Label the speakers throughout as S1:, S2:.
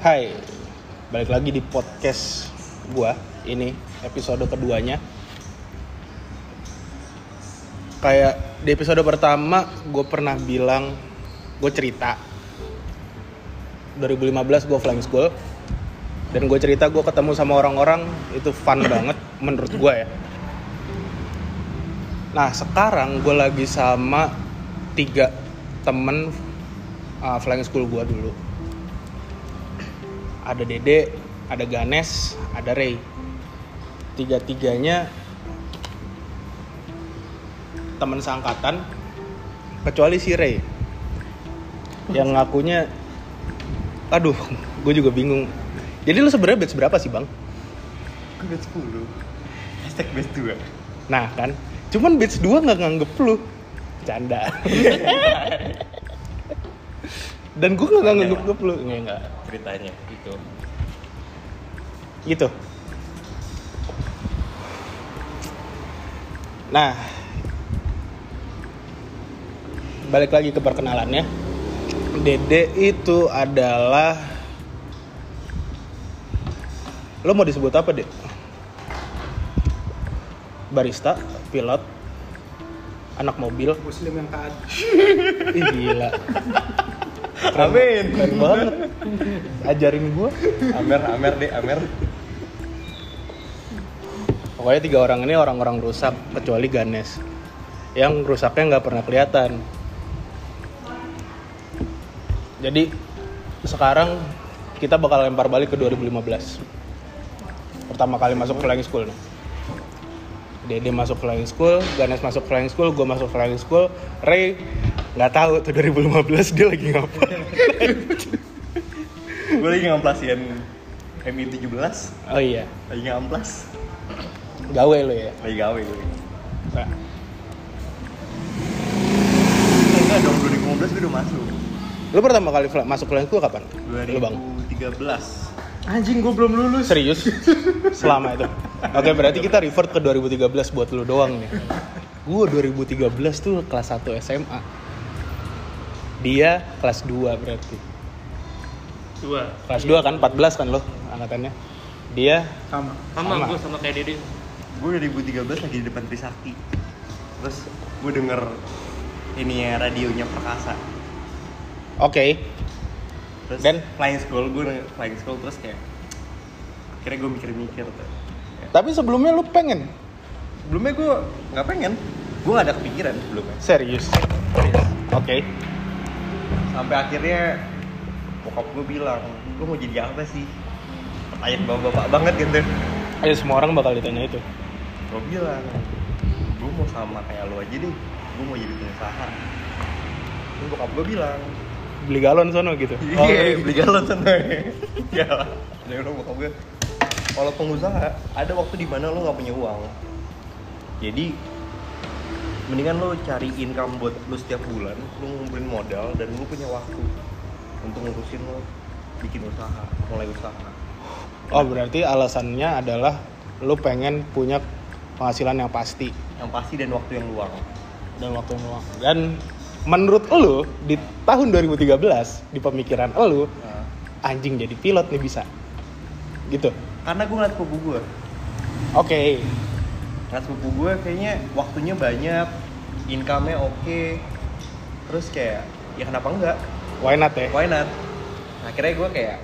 S1: Hai, balik lagi di podcast gua ini episode keduanya. Kayak di episode pertama gue pernah bilang gue cerita 2015 gue flying school dan gue cerita gue ketemu sama orang-orang itu fun banget menurut gue ya. Nah sekarang gue lagi sama tiga temen uh, flying school gue dulu ada Dede, ada Ganes, ada Ray. Tiga-tiganya teman seangkatan kecuali si Ray. Yang ngakunya aduh, gue juga bingung. Jadi lu sebenarnya batch berapa sih, Bang?
S2: Gue batch 10 Hashtag batch 2
S1: Nah, kan. Cuman batch 2 nggak nganggep lu. Canda. Dan gue nggak nganggep lu. Nggak.
S2: Ceritanya itu
S1: gitu. Nah balik lagi ke perkenalannya. Dede itu adalah lo mau disebut apa dek? Barista pilot anak mobil.
S3: Muslim yang taat
S1: Ih, gila
S2: Amin.
S1: keren banget ajarin gue
S2: Amer, Amer deh, Amer
S1: Pokoknya tiga orang ini orang-orang rusak kecuali Ganes yang rusaknya nggak pernah kelihatan. Jadi sekarang kita bakal lempar balik ke 2015. Pertama kali masuk flying school nih. Dede masuk flying school, Ganes masuk flying school, gue masuk flying school, Ray nggak tahu tuh 2015 dia lagi ngapain.
S2: Gue lagi ngamplasin MI 17
S1: Oh iya,
S2: Lagi ngamplas
S1: gawe lo ya.
S2: Lagi gawe gue
S1: Nah,
S2: Enggak dong, 2015 gue udah masuk
S1: Lu pertama kali fly- masuk flying school kapan? Lu bang?
S2: 2013
S3: anjing gue belum lulus
S1: Serius? Selama itu? Oke berarti kita revert ke 2013 buat lu doang nih. Gue 2013 tuh kelas 1 SMA Dia kelas 2 berarti.
S4: Dua.
S1: Kelas 2 kan? 14 kan lo angkatannya? Dia
S3: sama.
S4: Sama,
S1: Sama.
S4: gue sama kayak Dede
S2: Gue 2013 lagi di depan Trisakti Terus gue denger ini ya radionya Perkasa.
S1: Oke.
S2: Terus
S1: Dan?
S2: flying school, gue flying school terus kayak Akhirnya gue mikir-mikir tuh
S1: Tapi sebelumnya lu pengen?
S2: Sebelumnya gue nggak pengen Gue gak ada kepikiran sebelumnya
S1: Serius? Oke
S2: Sampai akhirnya bokap gue bilang Lu mau jadi apa sih? Pertanyaan bapak-bapak banget gitu
S1: Ayo semua orang bakal ditanya itu
S2: Gue bilang Gue mau sama kayak lu aja deh Gue mau jadi pengusaha Terus bokap gue bilang
S1: Beli galon sono gitu
S2: Iya, beli galon sana. Ya lah. Dari orang bokap gue. Kalau pengusaha, ada waktu di mana lo nggak punya uang. Jadi mendingan lo cari income buat lo setiap bulan, lo ngumpulin modal dan lo punya waktu untuk ngurusin lo bikin usaha, mulai usaha.
S1: Oh berarti alasannya adalah Lu pengen punya penghasilan yang pasti
S2: Yang pasti dan waktu yang luang.
S1: dan waktu yang luang. Dan menurut lu di tahun 2013 di pemikiran lu
S2: Nah,
S1: anjing jadi pilot nih bisa. Gitu.
S2: Karena gue ngeliat sepupu gue,
S1: Oke.
S2: ngeliat sepupu gue kayaknya waktunya banyak, income-nya oke, terus kayak ya kenapa enggak?
S1: Why not ya?
S2: why not nah, akhirnya gue kayak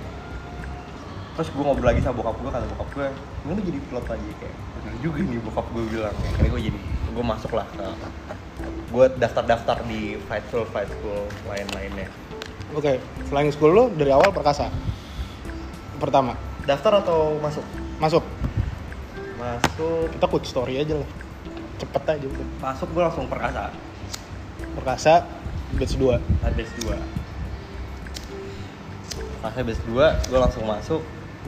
S2: terus gue ngobrol lagi sama bokap gue kata bokap gue gue lu jadi pilot lagi kayak bener juga nih bokap gue bilang akhirnya gue jadi gue masuk lah ke gue daftar-daftar di flight school flight school lain-lainnya
S1: Oke, flying school lu dari awal perkasa. Pertama,
S2: daftar atau masuk
S1: masuk.
S2: masuk
S1: Kita quote story aja lah. Cepet aja udah.
S2: masuk gue langsung perkasa
S1: Perkasa batch 2.
S2: nah, base 2 Pas base 2 gue langsung masuk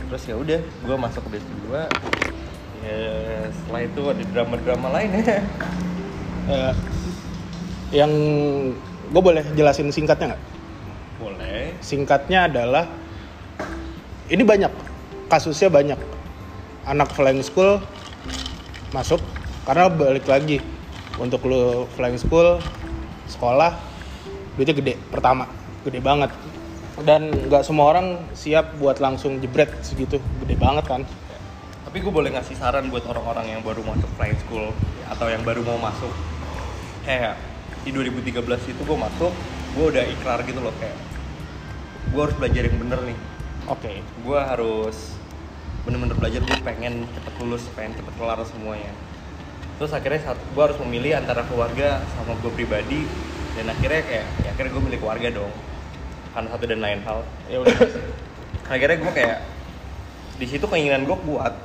S2: terus ya udah gue masuk ke base 2 ya setelah itu ada drama-drama lain ya
S1: Eh, yang gue boleh jelasin singkatnya nggak?
S2: boleh
S1: Singkatnya adalah ini banyak kasusnya banyak anak flying school masuk karena balik lagi untuk lu flying school sekolah duitnya gede pertama gede banget dan nggak semua orang siap buat langsung jebret segitu gede banget kan
S2: Tapi gue boleh ngasih saran buat orang-orang yang baru masuk flying school atau yang baru mau masuk. Kayak di 2013 itu gue masuk, gue udah ikrar gitu loh kayak gue harus belajar yang bener nih.
S1: oke
S2: Gue harus bener-bener belajar gue pengen cepet lulus, pengen cepet kelar semuanya. Terus akhirnya saat gue harus memilih antara keluarga sama gue pribadi dan akhirnya kayak ya akhirnya gue milih keluarga dong. Karena satu dan lain hal.
S1: Ya udah.
S2: Akhirnya gue kayak di situ keinginan gue kuat.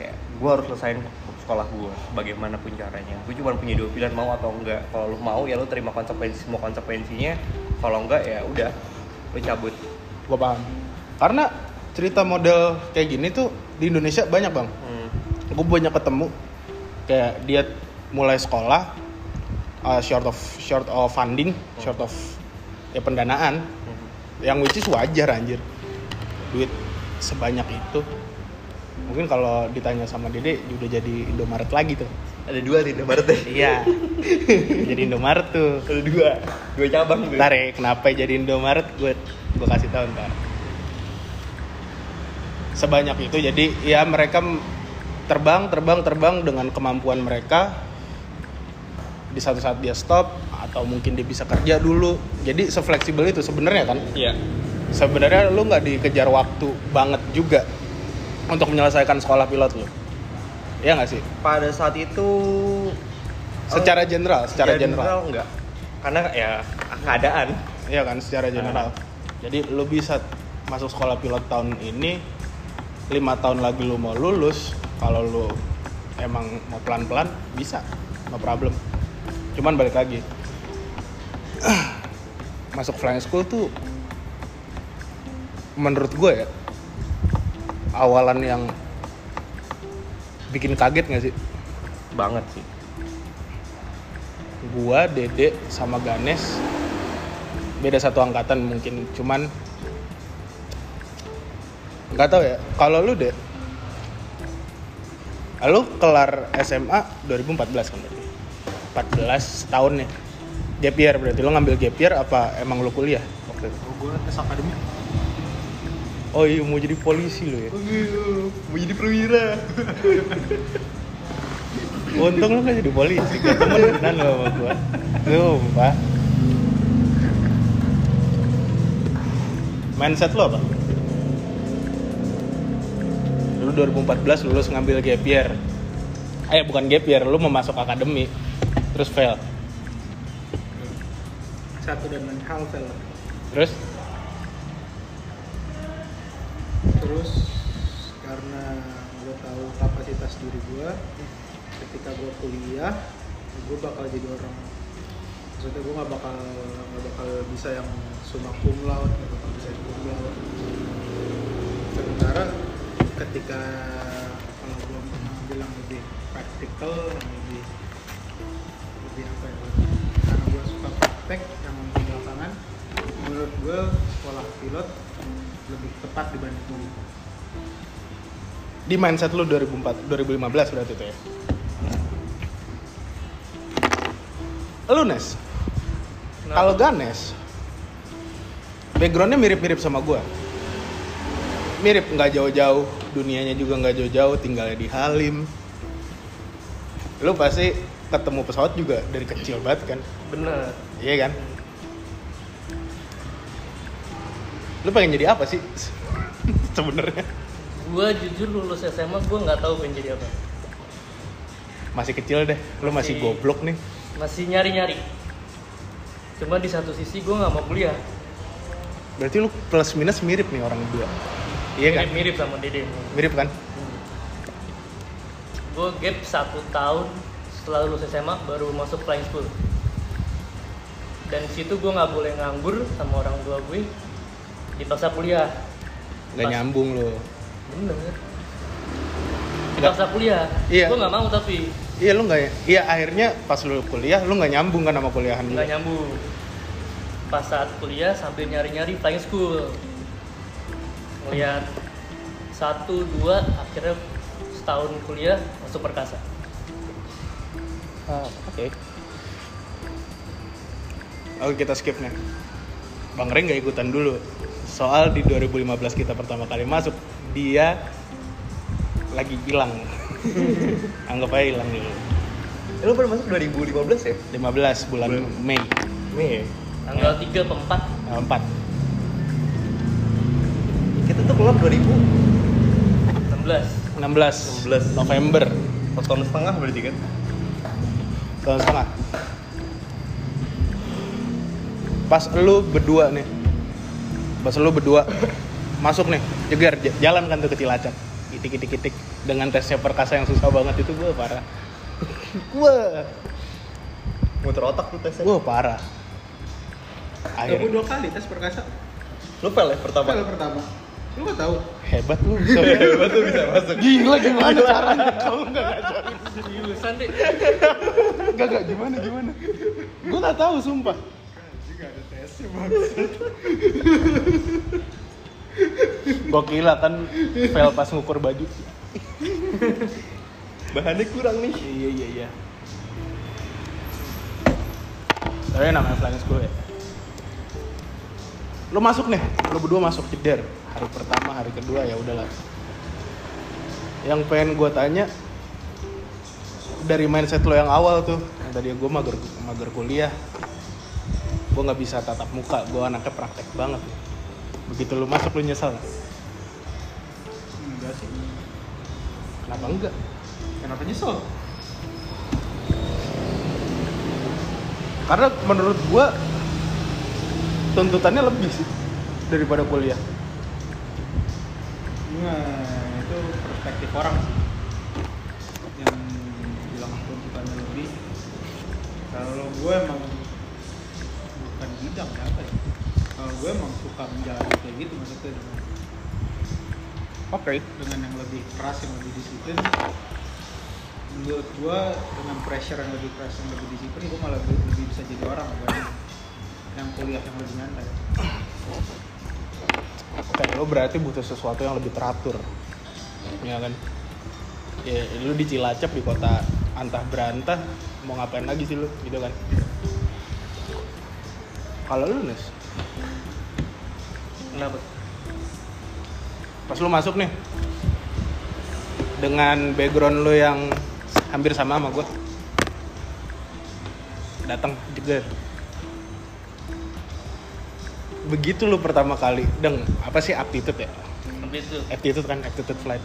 S2: Kayak gue harus selesain sekolah gue bagaimanapun caranya. Gue cuma punya dua pilihan mau atau enggak. Kalau lu mau ya lu terima konsekuensi semua konsekuensinya. Kalau enggak ya udah lu cabut.
S1: Gue paham. Karena cerita model kayak gini tuh di Indonesia banyak bang.
S2: Hmm.
S1: gue banyak ketemu. Kayak dia mulai sekolah uh, short of short of funding short of ya pendanaan.
S2: Hmm.
S1: yang which is wajar anjir. Duit sebanyak itu. Mungkin kalau ditanya sama Dede udah jadi Indomaret lagi tuh.
S2: Ada dua nih Indomaret deh
S1: iya. Jadi Indomaret tuh.
S2: Ada dua. Dua cabang tuh.
S1: Ntar ya kenapa jadi Indomaret? Gue gue kasih tahu ntar sebanyak itu. Jadi ya mereka terbang terbang terbang dengan kemampuan mereka. Di satu saat dia stop atau mungkin dia bisa kerja dulu. Jadi sefleksibel itu sebenarnya kan?
S2: Iya.
S1: Sebenarnya lu nggak dikejar waktu banget juga untuk menyelesaikan sekolah pilot lu. Ya nggak sih?
S2: Pada saat itu
S1: secara general secara general.
S2: general enggak karena ya keadaan.
S1: Iya kan secara general. Jadi lu bisa masuk sekolah pilot tahun ini lima tahun lagi lu mau lulus kalau lu emang mau pelan-pelan bisa no problem. Cuman balik lagi masuk flying school tuh menurut gue ya awalan yang bikin kaget gak sih?
S2: banget sih
S1: gua, Dede, sama Ganes beda satu angkatan mungkin cuman nggak tahu ya. Kalau lu deh lu kelar SMA 2014 kan berarti? 14 tahun nih gap year berarti. Lu ngambil gap year apa emang lu kuliah? Waktu itu
S4: Oh, gue tes akademi.
S1: oh iya mau jadi polisi lu ya?
S2: Mau jadi perwira.
S1: Untung lu gak jadi polisi. Gak temenan lu sama gua. Sumpah. Mindset lo apa? Lu 2014 lulus ngambil gap year Eh bukan gap year, lu mau masuk akademi Terus fail
S4: Satu dan lain hal fail.
S1: Terus?
S4: Terus karena gue tahu kapasitas diri gue, ketika gue kuliah, gue bakal jadi orang. Maksudnya gue nggak bakal nggak bakal bisa yang summa cum laude, nggak bakal bisa cum laude. Sementara ketika kalau gue bilang lebih praktikal, yang lebih lebih apa ya? Karena gue suka praktek yang di belakangan, menurut gue sekolah pilot lebih tepat dibanding dulu.
S1: Di mindset lu 2004, 2015 berarti itu ya? Lu Nes? Kalau Ganes Backgroundnya mirip-mirip sama gua Mirip, nggak jauh-jauh Dunianya juga nggak jauh-jauh Tinggalnya di Halim Lu pasti ketemu pesawat juga dari kecil banget kan
S2: bener
S1: Iya kan? Lu pengen jadi apa sih? Sebenarnya
S3: gue jujur lulus SMA gue nggak tahu pengen jadi apa
S1: masih kecil deh, lu masih
S3: Masih-
S1: goblok nih.
S3: masih nyari nyari cuma di satu sisi gue nggak mau kuliah
S1: Berarti lu plus minus mirip nih orang berdua. Iya kan?
S3: mirip mirip sama dede.
S1: Mirip kan?
S3: gue gap satu tahun setelah lulus SMA baru masuk flying school. Dan di situ gue nggak boleh nganggur sama orang tua gue. Dipaksa kuliah.
S1: Gak
S3: Pas-
S1: nyambung lu.
S3: bener. Dipaksa kuliah.
S1: Iya.
S3: gue nggak mau tapi.
S1: Iya lu nggak Iya akhirnya pas lu kuliah lu nggak nyambung kan sama kuliahan lu.
S3: nggak nyambung. Pas saat kuliah sambil nyari-nyari flying school ngeliat satu dua akhirnya setahun kuliah masuk perkasa
S1: Ah, Oke. Oke kita skip nih. Bang Reng nggak ikutan dulu. Soal di 2015 kita pertama kali masuk, dia lagi hilang. Anggap aja hilang dulu.
S2: Eh, lu pada masuk 2015 ya?
S1: 15 bulan
S2: Bulan.
S1: Mei
S2: Mei.
S3: Tanggal 3 ke 4
S1: tanggal 4.
S2: Kita tuh keluar 2000
S3: 16
S1: 16
S2: 16.
S1: November
S2: Satu tahun setengah berarti kan?
S1: tahun setengah. Pas lu berdua nih, pas lu berdua masuk nih, jeger jalan kan tuh ke Cilacap, itik itik itik dengan tesnya perkasa yang susah banget itu gue parah. gue,
S2: Muter otak tuh tesnya.
S1: gue parah.
S4: Gue
S1: Akhirnya
S4: dua kali tes perkasa.
S2: Lu fail ya pertama?
S4: Kali pertama. Lu gak tahu?
S1: hebat lu bisa.
S2: Hebat tuh bisa masuk.
S1: Gila gimana caranya kalau nggak ngajarin?
S3: Seriusan deh
S1: Gak gak gimana gimana? Gue nggak tahu sumpah.
S4: Gak ada tesnya
S1: Gue gila kan fail pas ngukur baju.
S2: Bahannya kurang nih.
S1: Iya iya iya. Tapi namanya flying school ya. Lo masuk nih, lo berdua masuk jeder. Hari pertama, hari kedua ya udahlah. Yang pengen gue tanya dari mindset lo yang awal tuh, yang tadi gue mager mager kuliah, gue nggak bisa tatap muka, gue anaknya praktek banget. Begitu lo masuk lo nyesal, nggak?
S4: Enggak sih.
S1: kenapa enggak?
S4: Kenapa nyesel?
S1: Karena menurut gua tuntutannya lebih sih daripada kuliah.
S4: Nah, itu perspektif orang sih. Yang bilang tuntutannya lebih. Kalau gue emang bukan bidang ya apa ya? Kalau gue emang suka menjalani kayak gitu maksudnya dengan,
S1: Oke.
S4: dengan yang lebih keras, yang lebih disiplin. Menurut gue dengan pressure yang lebih keras, yang lebih disiplin, gue malah lebih, lebih bisa jadi orang dibanding yang kuliah yang lebih nyantai.
S1: Oke, lo berarti butuh sesuatu yang lebih teratur. Ya kan? Ya, lu di Cilacap di kota antah berantah mau ngapain lagi sih lu gitu kan? Kalau lu Nes,
S3: Kenapa?
S1: pas lu masuk nih dengan background lu yang hampir sama sama gue datang juga begitu lu pertama kali deng apa sih aptitude ya?
S3: Tapi itu
S1: aptitude kan aptitude flight.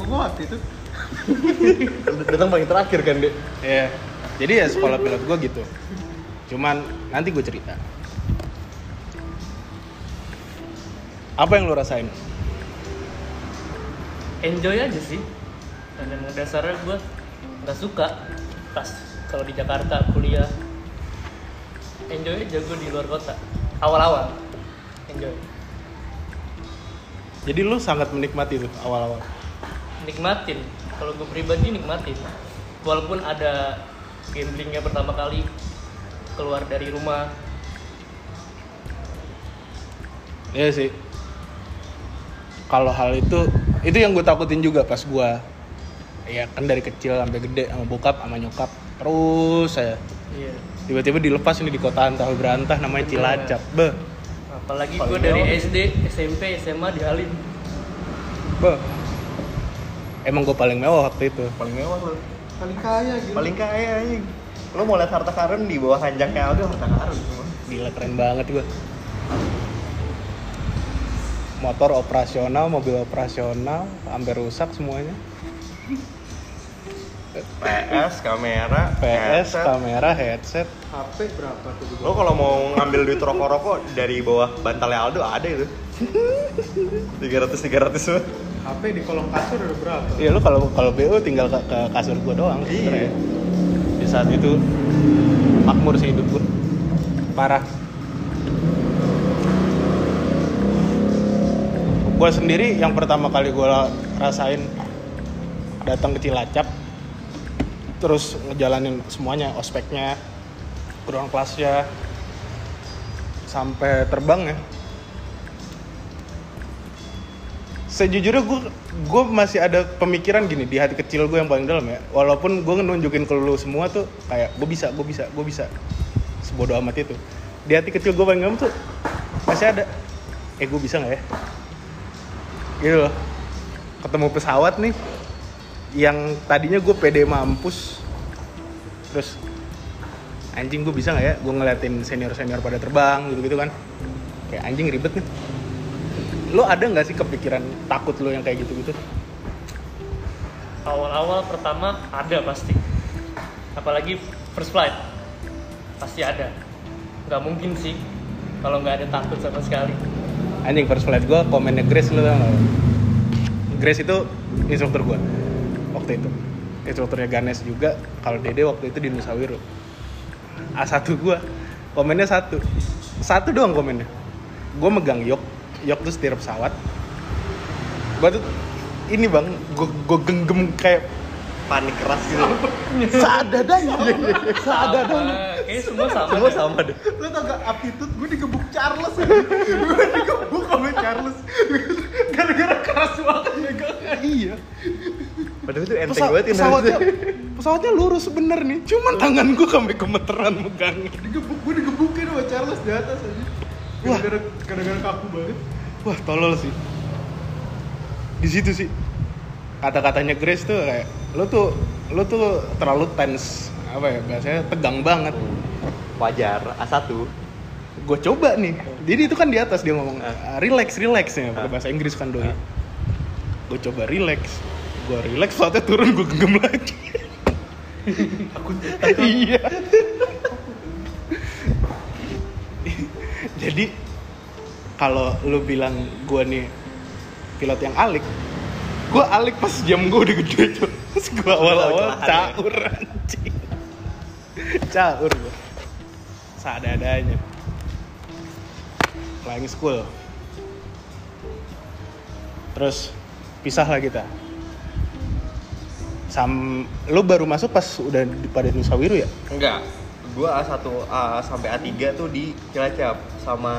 S4: Kok gue waktu itu
S2: Datang paling terakhir kan, Dek?
S1: ya jadi ya sekolah pilot gue gitu. Cuman nanti gue cerita. Apa yang lu rasain?
S3: Enjoy aja sih. Dan yang dasarnya gue nggak suka pas kalau di Jakarta kuliah. Enjoy aja gue di luar kota. Awal-awal enjoy.
S1: Jadi lu sangat menikmati tuh awal-awal?
S3: Nikmatin. Kalau gue pribadi nikmatin. Walaupun ada gamblingnya pertama kali keluar dari rumah.
S1: Iya sih. Kalau hal itu, itu yang gue takutin juga pas gue, ya kan dari kecil sampai gede sama bokap sama nyokap terus saya
S3: iya.
S1: Tiba-tiba dilepas ini di kota antah berantah namanya. Cilacap, beh,
S3: apalagi gue dari. SD SMP SMA di Halim
S1: beh. Emang gue paling mewah waktu itu.
S2: Paling mewah lu.
S4: paling kaya gitu.
S2: Paling kaya anjing. Lu mau lihat harta karun di bawah hanjaknya Aldo harta karun semua.
S1: Gila keren banget gue. Motor operasional, mobil operasional, hampir rusak semuanya.
S2: PS, kamera,
S1: PS,
S2: headset.
S1: kamera, headset.
S4: HP berapa tuh juga?
S2: Lo kalau mau ngambil duit rokok-rokok dari bawah bantalnya Aldo ada itu. 300 300 semua.
S4: HP di kolong kasur ada berapa?
S1: Iya lu kalau kalau BO tinggal ke, ke kasur gua doang.
S2: Iya.
S1: Di saat itu makmur sih hidup gua. Parah. Gua sendiri yang pertama kali gua rasain datang ke Cilacap terus ngejalanin semuanya ospeknya ruang kelasnya sampai terbang ya. Sejujurnya gue gue masih ada pemikiran gini di hati kecil gue yang paling dalam ya. Walaupun gue nunjukin ke lu semua tuh kayak gue bisa gue bisa gue bisa. Sebodoh amat itu. Di hati kecil gue paling dalam tuh masih ada. Eh gue bisa nggak ya? Gitu loh. Ketemu pesawat nih yang tadinya gue pede mampus terus anjing gue bisa nggak ya? Gue ngeliatin senior senior pada terbang gitu gitu kan. Kayak anjing ribet nih. Lo ada nggak sih kepikiran takut lo yang kayak gitu gitu
S3: awal-awal pertama ada pasti. Apalagi first flight. Pasti ada. Nggak mungkin sih kalau nggak ada takut sama sekali.
S1: Anjing first flight gue komennya Grace lo tau gak? Grace itu instruktur gue waktu itu. Instrukturnya Ganes juga kalau Dede waktu itu di Nusa Wiru A1 gue komennya satu. Satu doang komennya. Gue megang yok. Yok tuh setir pesawat. Gue tuh ini bang gue gue genggam kayak
S2: panik keras gitu.
S1: Seadadanya. Seadadanya.
S3: Sama, kayaknya semua sama
S2: semua
S3: deh.
S2: sama deh.
S4: Lo tau gak aptitude gue digebuk Charles ya? Gue digebuk sama Charles. Gara-gara keras banget megangnya
S1: iya
S2: padahal itu enteng
S1: Pesa-
S2: banget kan
S1: pesawatnya pesawatnya lurus bener nih cuman tangan gue sampai gemeteran megangnya
S4: Digebuk, gue digebukin sama Charles di atas aja
S1: Wah.
S4: Gara-gara kaku banget
S1: Wah tolol sih. Di situ sih. Kata-katanya Grace tuh kayak lo tuh lo tuh terlalu tense apa ya bahasanya tegang banget.
S2: wajar A1
S1: Gue coba nih. Jadi itu kan di atas dia ngomong
S2: Ah.
S1: "Ah, relax relax ya pakai
S2: Ah.
S1: bahasa Inggris kan doi.
S2: Ah.
S1: Gue coba relax. Gue relax pesawatnya turun gue genggam lagi. iya. Jadi kalau lu bilang gue nih pilot yang alik, gue alik pas jam gue udah gede tuh. Terus gue awal-awal
S2: ya?
S1: caur anjing. Caur gue. Seadanya. Flying school. Terus pisah lah kita. Sam, lu baru masuk pas udah di, pada Nusa Wiru ya?
S2: enggak. Gua A1 A sampai A3 tuh di Cilacap sama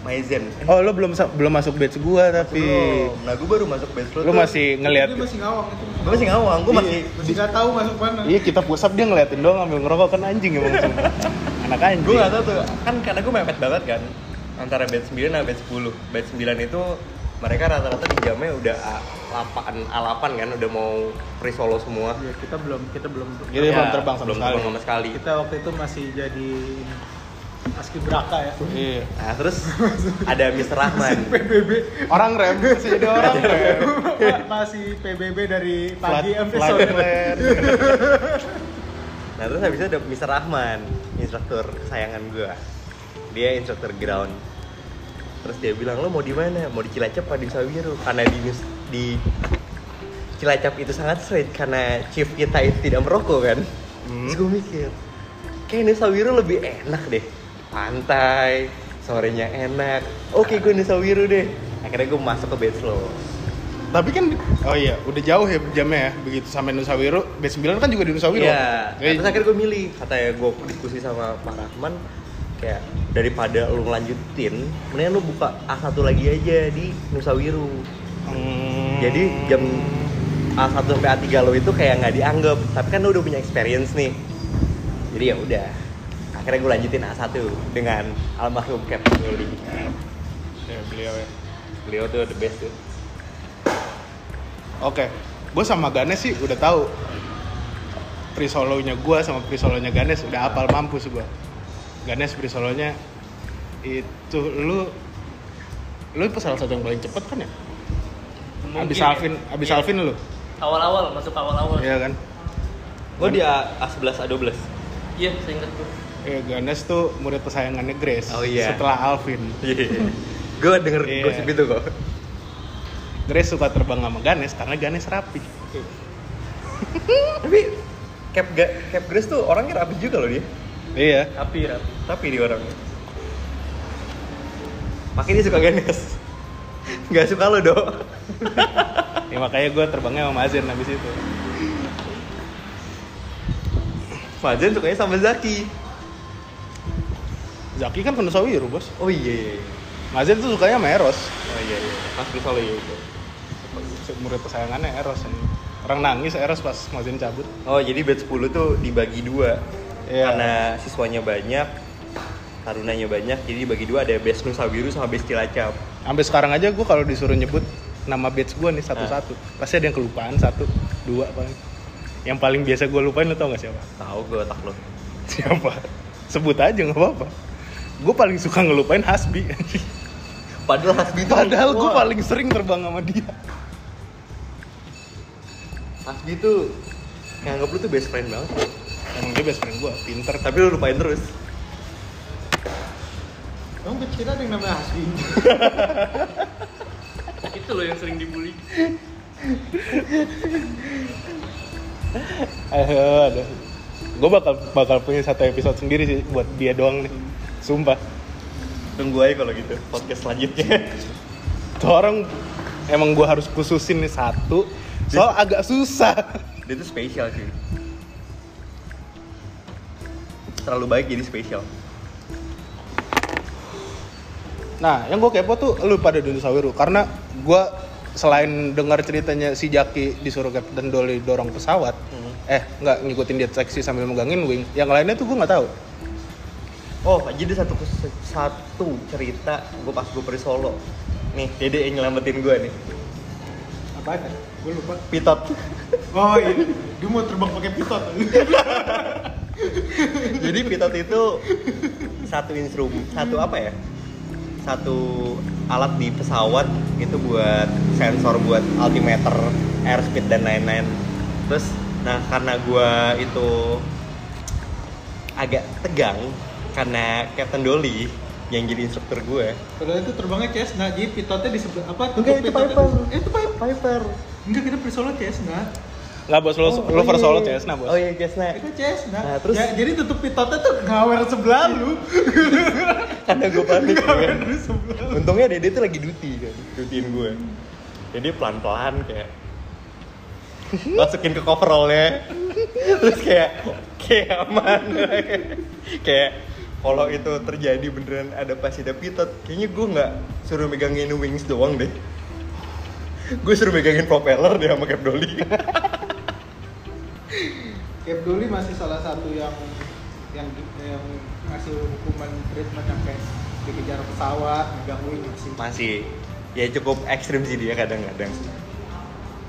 S2: Maizen.
S1: Oh, lu belum belum masuk batch gua tapi
S2: belum. nah gua baru masuk batch lu
S1: lu
S2: tuh.
S1: masih ngelihat
S4: Dia masih ngawang itu.
S2: Gua masih ngawang gua masih
S4: Masih gak tahu masuk mana.
S1: Iya kita pusap dia ngeliatin doang ngambil ngerokok. Kan anjing emang sumpah. Anak anjing.
S2: gue gak tau tuh. Kan karena gue mepet banget kan antara batch 9 sama batch 10 batch 9 itu mereka rata-rata di jamnya udah A8 A8 kan udah mau free solo semua
S4: Ya kita belum, kita belum
S1: Jadi Iya, belum terbang sama
S2: belum
S1: sekali.
S2: terbang sama sekali
S4: Kita waktu itu masih jadi Paski Braka ya
S1: Iya.
S2: nah terus ada Mr. Rahman
S4: PBB
S1: Orang rem masih jadi orang rem.
S4: Masih PBB dari pagi episode
S1: plan.
S2: nah terus habis itu ada Mr. Rahman instruktur kesayangan gue dia instruktur ground terus dia bilang lo mau di mana mau di Cilacap apa di Sawiru karena di di Cilacap itu sangat sulit karena chief kita itu tidak merokok kan
S1: Hmm.
S2: terus gue mikir kayak Nusa Wiru lebih enak deh pantai sorenya enak oke gue Nusa Wiru deh akhirnya gue masuk ke batch lo
S1: Tapi kan oh iya, udah jauh ya jamnya ya. Begitu sampai Nusa Wiru, B9 kan juga di Nusa Wiru.
S2: Iya.
S1: Jadi-
S2: Terus akhirnya gue milih, katanya gue diskusi sama Pak Rahman, kayak daripada lu lanjutin, mendingan lu buka A1 lagi aja di Nusa Wiru.
S1: Hmm.
S2: Jadi jam A1 sampai A3 lo itu kayak nggak dianggap, tapi kan lu udah punya experience nih. Jadi ya udah. Akhirnya gue lanjutin A1 dengan almarhum Captain Yuli.
S1: Ya, beliau ya.
S2: Beliau tuh the best tuh.
S1: Oke, gue sama Ganes sih udah tahu free solonya gue sama free solonya Ganes udah apal mampus gue. Ganes free solonya itu lu lu itu salah satu yang paling cepet kan ya?
S3: Mungkin
S1: abis
S3: ya.
S1: Alvin, abis
S3: Iya.
S1: Alvin lu,
S3: awal-awal masuk awal-awal
S1: iya kan?
S2: Gue di A- A11 A12.
S3: iya saya ingat gue
S1: Eh, Ganes tuh murid kesayangannya Grace.
S2: Oh, iya.
S1: Setelah Alvin,
S2: Iya. Gue denger
S1: Iya.
S2: gosip itu kok.
S1: Grace suka terbang sama Ganes karena Ganes rapi.
S2: Tapi Cap Ga- Cap Grace tuh orangnya rapi juga loh dia.
S1: Iya.
S3: rapi rapi
S2: Tapi dia orangnya. Makanya dia suka Ganes. Gak suka lo dok.
S1: Ya, makanya gue terbangnya sama Mazen habis itu.
S2: Fajan sukanya sama Zaki.
S1: Zaki kan penuh Sawiru bos.
S2: Oh iya. iya.
S1: Mazen tuh sukanya sama Eros.
S2: Oh iya iya. Pas di Solo ya.
S1: Murid kesayangannya Eros ini. Orang nangis Eros pas Mazen cabut.
S2: Oh jadi batch 10 tuh dibagi dua.
S1: Iya.
S2: Karena siswanya banyak. tarunanya banyak jadi bagi dua ada base Nusa Biru sama base Cilacap
S1: Sampai sekarang aja gue kalau disuruh nyebut nama batch gue nih satu-satu, pasti ada yang kelupaan satu, dua paling. Yang paling biasa gue lupain lo tau gak siapa?
S2: tahu gue otak lo
S1: Siapa? Sebut aja nggak apa-apa. Gue paling suka ngelupain Hasbi.
S2: padahal Hasbi itu
S1: Padahal gue paling sering terbang sama dia.
S2: Hasbi tuh nganggap lu tuh best friend banget
S1: Emang dia best friend gue, pinter.
S2: tapi lu lupain terus
S4: Emang kecil ada yang namanya Hasbi?
S3: Itu loh yang sering dibully.
S1: Eh, ada. Gue bakal bakal punya satu episode sendiri sih buat dia doang nih. Sumpah.
S2: tunggu aja kalau gitu podcast selanjutnya
S1: Tuh orang emang gue harus khususin nih satu. Soal agak susah.
S2: dia tuh spesial sih terlalu baik jadi spesial
S1: Nah, yang gue kepo tuh lu pada dinosaurus Sawiru karena gue selain dengar ceritanya si Jaki disuruh Captain Dolly dorong pesawat,
S2: Hmm.
S1: eh nggak ngikutin dia seksi sambil megangin wing. Yang lainnya tuh gue nggak tahu.
S2: oh jadi satu satu cerita gue pas gue pergi Solo nih Dede yang nyelamatin gue nih
S4: Apa ada? Gue lupa.
S2: Pitot
S4: Oh iya, dia mau terbang pakai pitot.
S2: jadi Pitot itu satu instrumen satu apa ya satu alat di pesawat itu buat sensor buat altimeter airspeed dan lain-lain terus nah karena gua itu agak tegang karena Captain Dolly yang jadi instruktur gue
S4: Padahal itu terbangnya Cessna, jadi pitotnya di sebelah apa?
S2: Enggak, itu Piper.
S4: Eh, itu Piper.
S2: Piper
S4: Enggak, kita beli solo Cessna.
S1: Nggak bos, lu, lu first solo Cessna bos.
S2: oh iya Cessna
S4: Itu Cessna.
S2: Nah, terus-
S4: Ja- jadi tutup pitotnya tuh ngawer sebelah lu.
S2: karena gue panik
S4: Ngawer
S2: kan
S4: sebelah lu.
S2: untungnya Dede tuh lagi duty kan. Dutiin gue jadi pelan-pelan kayak masukin ke coverallnya. Terus kayak kayak aman. Kayak kalau itu terjadi beneran ada pasti ada pitot kayaknya gue nggak suruh megangin wings doang deh. Gue suruh megangin propeller deh sama Cap Dolly
S4: Cap Dolly masih salah satu yang yang yang ngasih hukuman treatment sampai dikejar pesawat, megang wing sih.
S2: masih ya cukup ekstrim sih dia kadang-kadang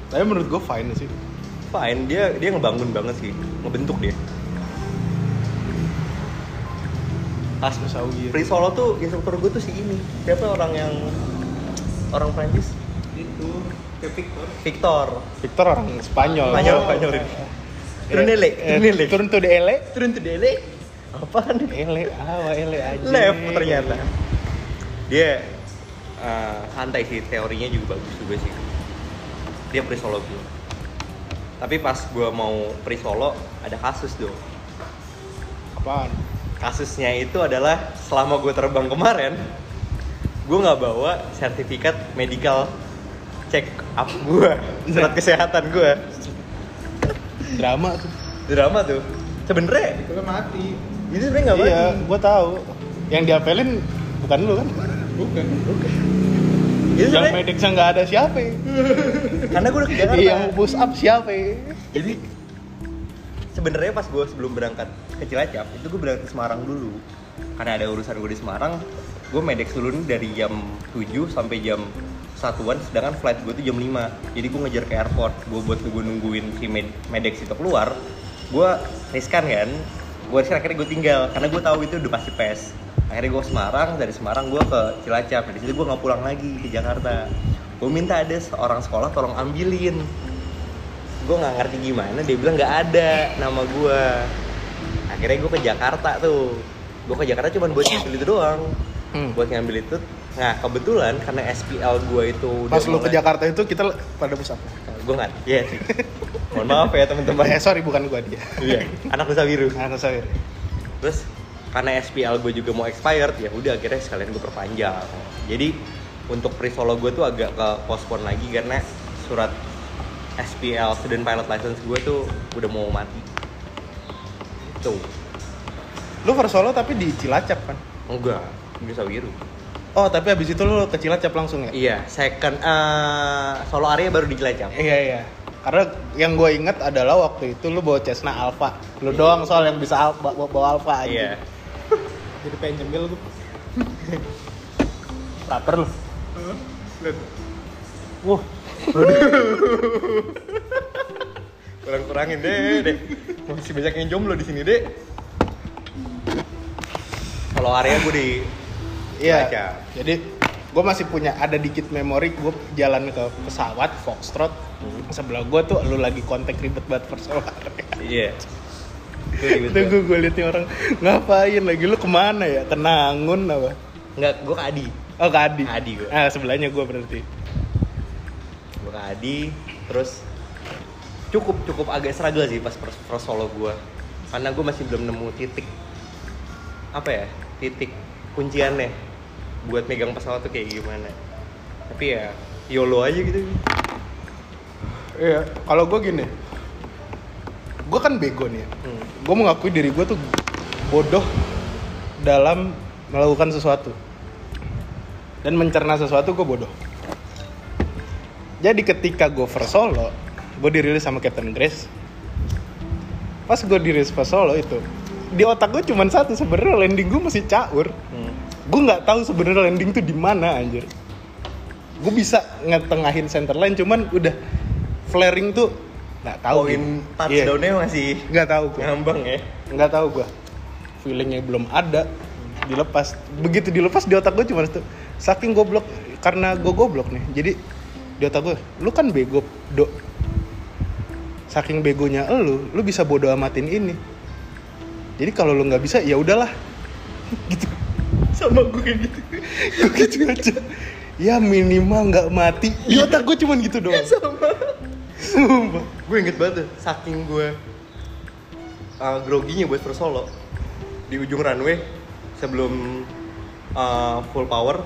S1: Tapi menurut gue fine sih.
S2: fine dia dia ngebangun banget sih ngebentuk dia pas
S1: Sawi.
S2: Free solo tuh instruktur gue tuh si ini siapa orang yang orang Prancis
S4: Itu Cap Victor.
S2: Victor
S1: Victor orang Spanyol.
S2: Spanyol
S4: Oh.
S2: Spanyol ini turun
S1: Eh,
S2: turun dele.
S1: Turun tuh ele.
S2: turun tuh dele. Apaan
S1: Ele, awa ele aja.
S2: left ternyata. Dia eh, santai sih teorinya juga bagus juga sih. Dia free solo gue tapi pas gue mau free solo ada kasus dong
S1: Apaan?
S2: kasusnya itu adalah selama gue terbang kemarin gue nggak bawa sertifikat medical check up gue surat kesehatan gue
S1: Drama tuh.
S2: drama tuh sebenernya
S4: Itu kan mati.
S2: itu sebenernya nggak
S1: iya,
S2: mati
S1: gue tahu. Yang diapelin bukan lu kan?
S4: Bukan.
S2: itu
S1: Yang
S2: sebenernya
S1: mediknya nggak ada siapa?
S2: karena gue udah ke Jakarta
S1: Iya, yang push up siapa?
S2: jadi sebenarnya pas gue sebelum berangkat ke Cilacap itu gue berangkat ke Semarang dulu karena ada urusan gue di Semarang gue medex dulu nih dari jam 7 sampai jam satuan sedangkan flight gue tuh jam 5 jadi gue ngejar ke airport. Gue buat gue nungguin si med medex itu keluar gue riskan kan? Gue riskan akhirnya gue tinggal. Karena gue tahu itu udah pasti pes. Akhirnya gue Semarang dari Semarang gue ke Cilacap. Dari situ gue nggak pulang lagi ke Jakarta. Gue minta ada seorang sekolah tolong ambilin. Gue nggak ngerti gimana dia bilang nggak ada nama gue akhirnya gue ke Jakarta tuh. Gue ke Jakarta cuma buat ngambil itu doang.
S1: Hmm.
S2: buat ngambil itu nah kebetulan karena SPL gue itu
S1: Pas lu ke Jakarta itu kita pada push up.
S2: gue nggak iya sih mohon maaf ya teman-teman
S1: Eh sorry bukan gua dia.
S2: iya anak Nusa Biru
S1: Anak Sawir.
S2: terus karena SPL gue juga mau expired ya udah akhirnya sekalian gue perpanjang jadi untuk pre solo gue tuh agak ke postpone lagi karena surat SPL student pilot license gue tuh udah mau mati tuh
S1: Lu first solo tapi di Cilacap kan?
S2: enggak di Sawiru
S1: Oh, tapi habis itu lu ke Cilacap langsung ya?
S2: iya second eh, solo area baru di Cilacap
S1: Iya, iya. Karena yang gue inget adalah waktu itu lu bawa Cessna Alpha. Lu doang soal yang bisa al- bawa, bawa Alpha aja.
S2: iya
S4: Jadi pengen nyemil gue.
S1: Lapar lu.
S2: Lihat.
S1: Wah,
S2: Kurang-kurangin deh, deh. Masih banyak yang jomblo di sini, Dek. Kalau area gue di
S1: iya. Jadi gue masih punya ada dikit memori gue jalan ke pesawat Foxtrot sebelah gue tuh lu lagi kontak ribet banget persoalan
S2: Iya. Itu
S1: Itu gue gue liat nih orang ngapain lagi lu ke mana ya kenangun apa
S2: Enggak, gue ke Adi.
S1: oh ke Adi
S2: Adi gua.
S1: ah sebelahnya gue berarti
S2: Gue ke Adi, terus cukup cukup agak struggle sih pas pros solo gue. Karena gue masih belum nemu titik apa ya titik kunciannya buat megang pesawat tuh kayak gimana. Tapi ya YOLO aja gitu.
S1: iya kalau gue gini gue kan bego nih ya
S2: Hmm.
S1: gue mengakui diri gue tuh bodoh dalam melakukan sesuatu dan mencerna sesuatu gue bodoh jadi ketika gue first solo gue dirilis sama Captain Grace pas gue dirilis first solo itu di otak gue cuma satu sebenarnya landing gue masih caur
S2: Hmm.
S1: Gue nggak tahu sebenarnya landing tuh di mana anjir. Gue bisa ngetengahin center line cuman udah flaring tuh nggak tahu
S2: Poin
S1: gitu. Iya.
S2: touchdownnya masih
S1: nggak tahu gue
S2: ngambang ya.
S1: nggak tahu gue feelingnya belum ada. Dilepas. Begitu dilepas di otak gue cuma itu saking goblok karena gue goblok nih. Jadi di otak gue lu kan bego do. Saking begonya lu lu bisa bodo amatin ini. Jadi kalau lu nggak bisa ya udahlah. Gitu sama gue gitu. Gue gitu aja. Ya minimal nggak mati. Di otak gue cuma gitu doang.
S2: Sama.
S1: Sumpah.
S2: gue inget banget saking gue uh, groginya buat first solo di ujung runway sebelum uh, full power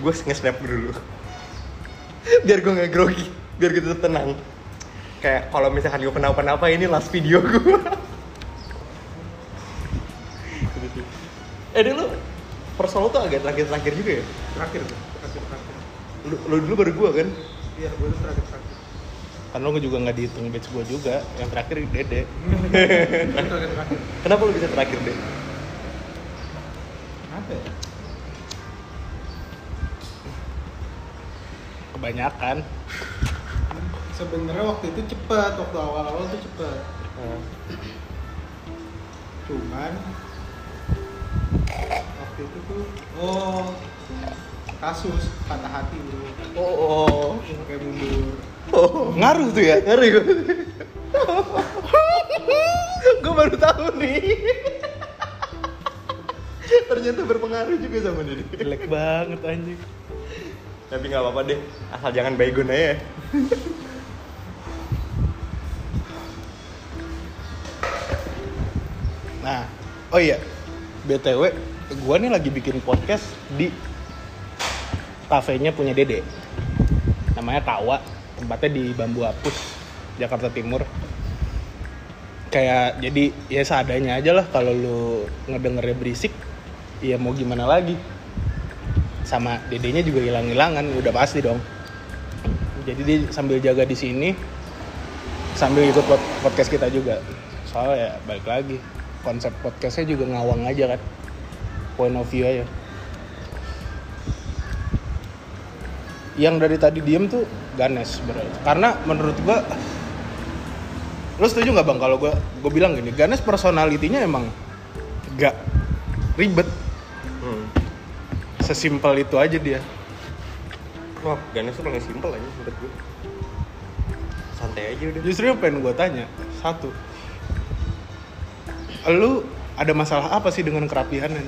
S2: gue nge-snap dulu. Biar gue nggak grogi biar gue tetap tenang. Kayak kalau misalkan gue kenapa-napa ini last video gue eh dulu solo tuh agak terakhir-terakhir juga ya
S4: Terakhir terakhir terakhir.
S2: lu, lu dulu baru gue kan
S4: Iya, gue tuh terakhir terakhir.
S1: kan lo juga nggak dihitung batch gue juga yang terakhir dede
S4: terakhir terakhir.
S2: kenapa lu bisa terakhir deh
S4: Apa ya?
S1: kebanyakan
S4: Sebenarnya waktu itu cepet, waktu awal-awal tuh cepet.
S2: Hmm.
S4: Cuman waktu itu tuh oh kasus patah hati bro
S2: oh, oh.
S4: kayak mundur.
S2: Oh.
S1: ngaruh tuh ya?
S2: Ngeri gue gue baru tahu nih. Ternyata berpengaruh juga sama diri
S1: jelek banget anjing.
S2: Tapi nggak apa-apa deh asal jangan baygon aja
S1: nah oh iya. Btw gue nih lagi bikin podcast di kafenya punya dede. Namanya Tawa tempatnya di Bambu Apus Jakarta Timur. Kayak jadi ya seadanya aja lah kalau lu ngedengernya berisik ya mau gimana lagi? Sama dedenya juga hilang-hilangan udah pasti dong. Jadi dia sambil jaga di sini sambil ikut pod- podcast kita juga. Soalnya ya balik lagi konsep podcastnya juga ngawang aja kan point of view aja. Yang dari tadi diem tuh Ganes berarti karena menurut gua lo setuju nggak bang kalau gua gue bilang gini Ganes personalitinya emang gak ribet.
S2: Hmm.
S1: sesimpel itu aja dia.
S2: Wah Ganes tuh paling simpel aja menurut gue santai aja udah.
S1: Justru yang pengen gue tanya satu lu ada masalah apa sih dengan kerapihannya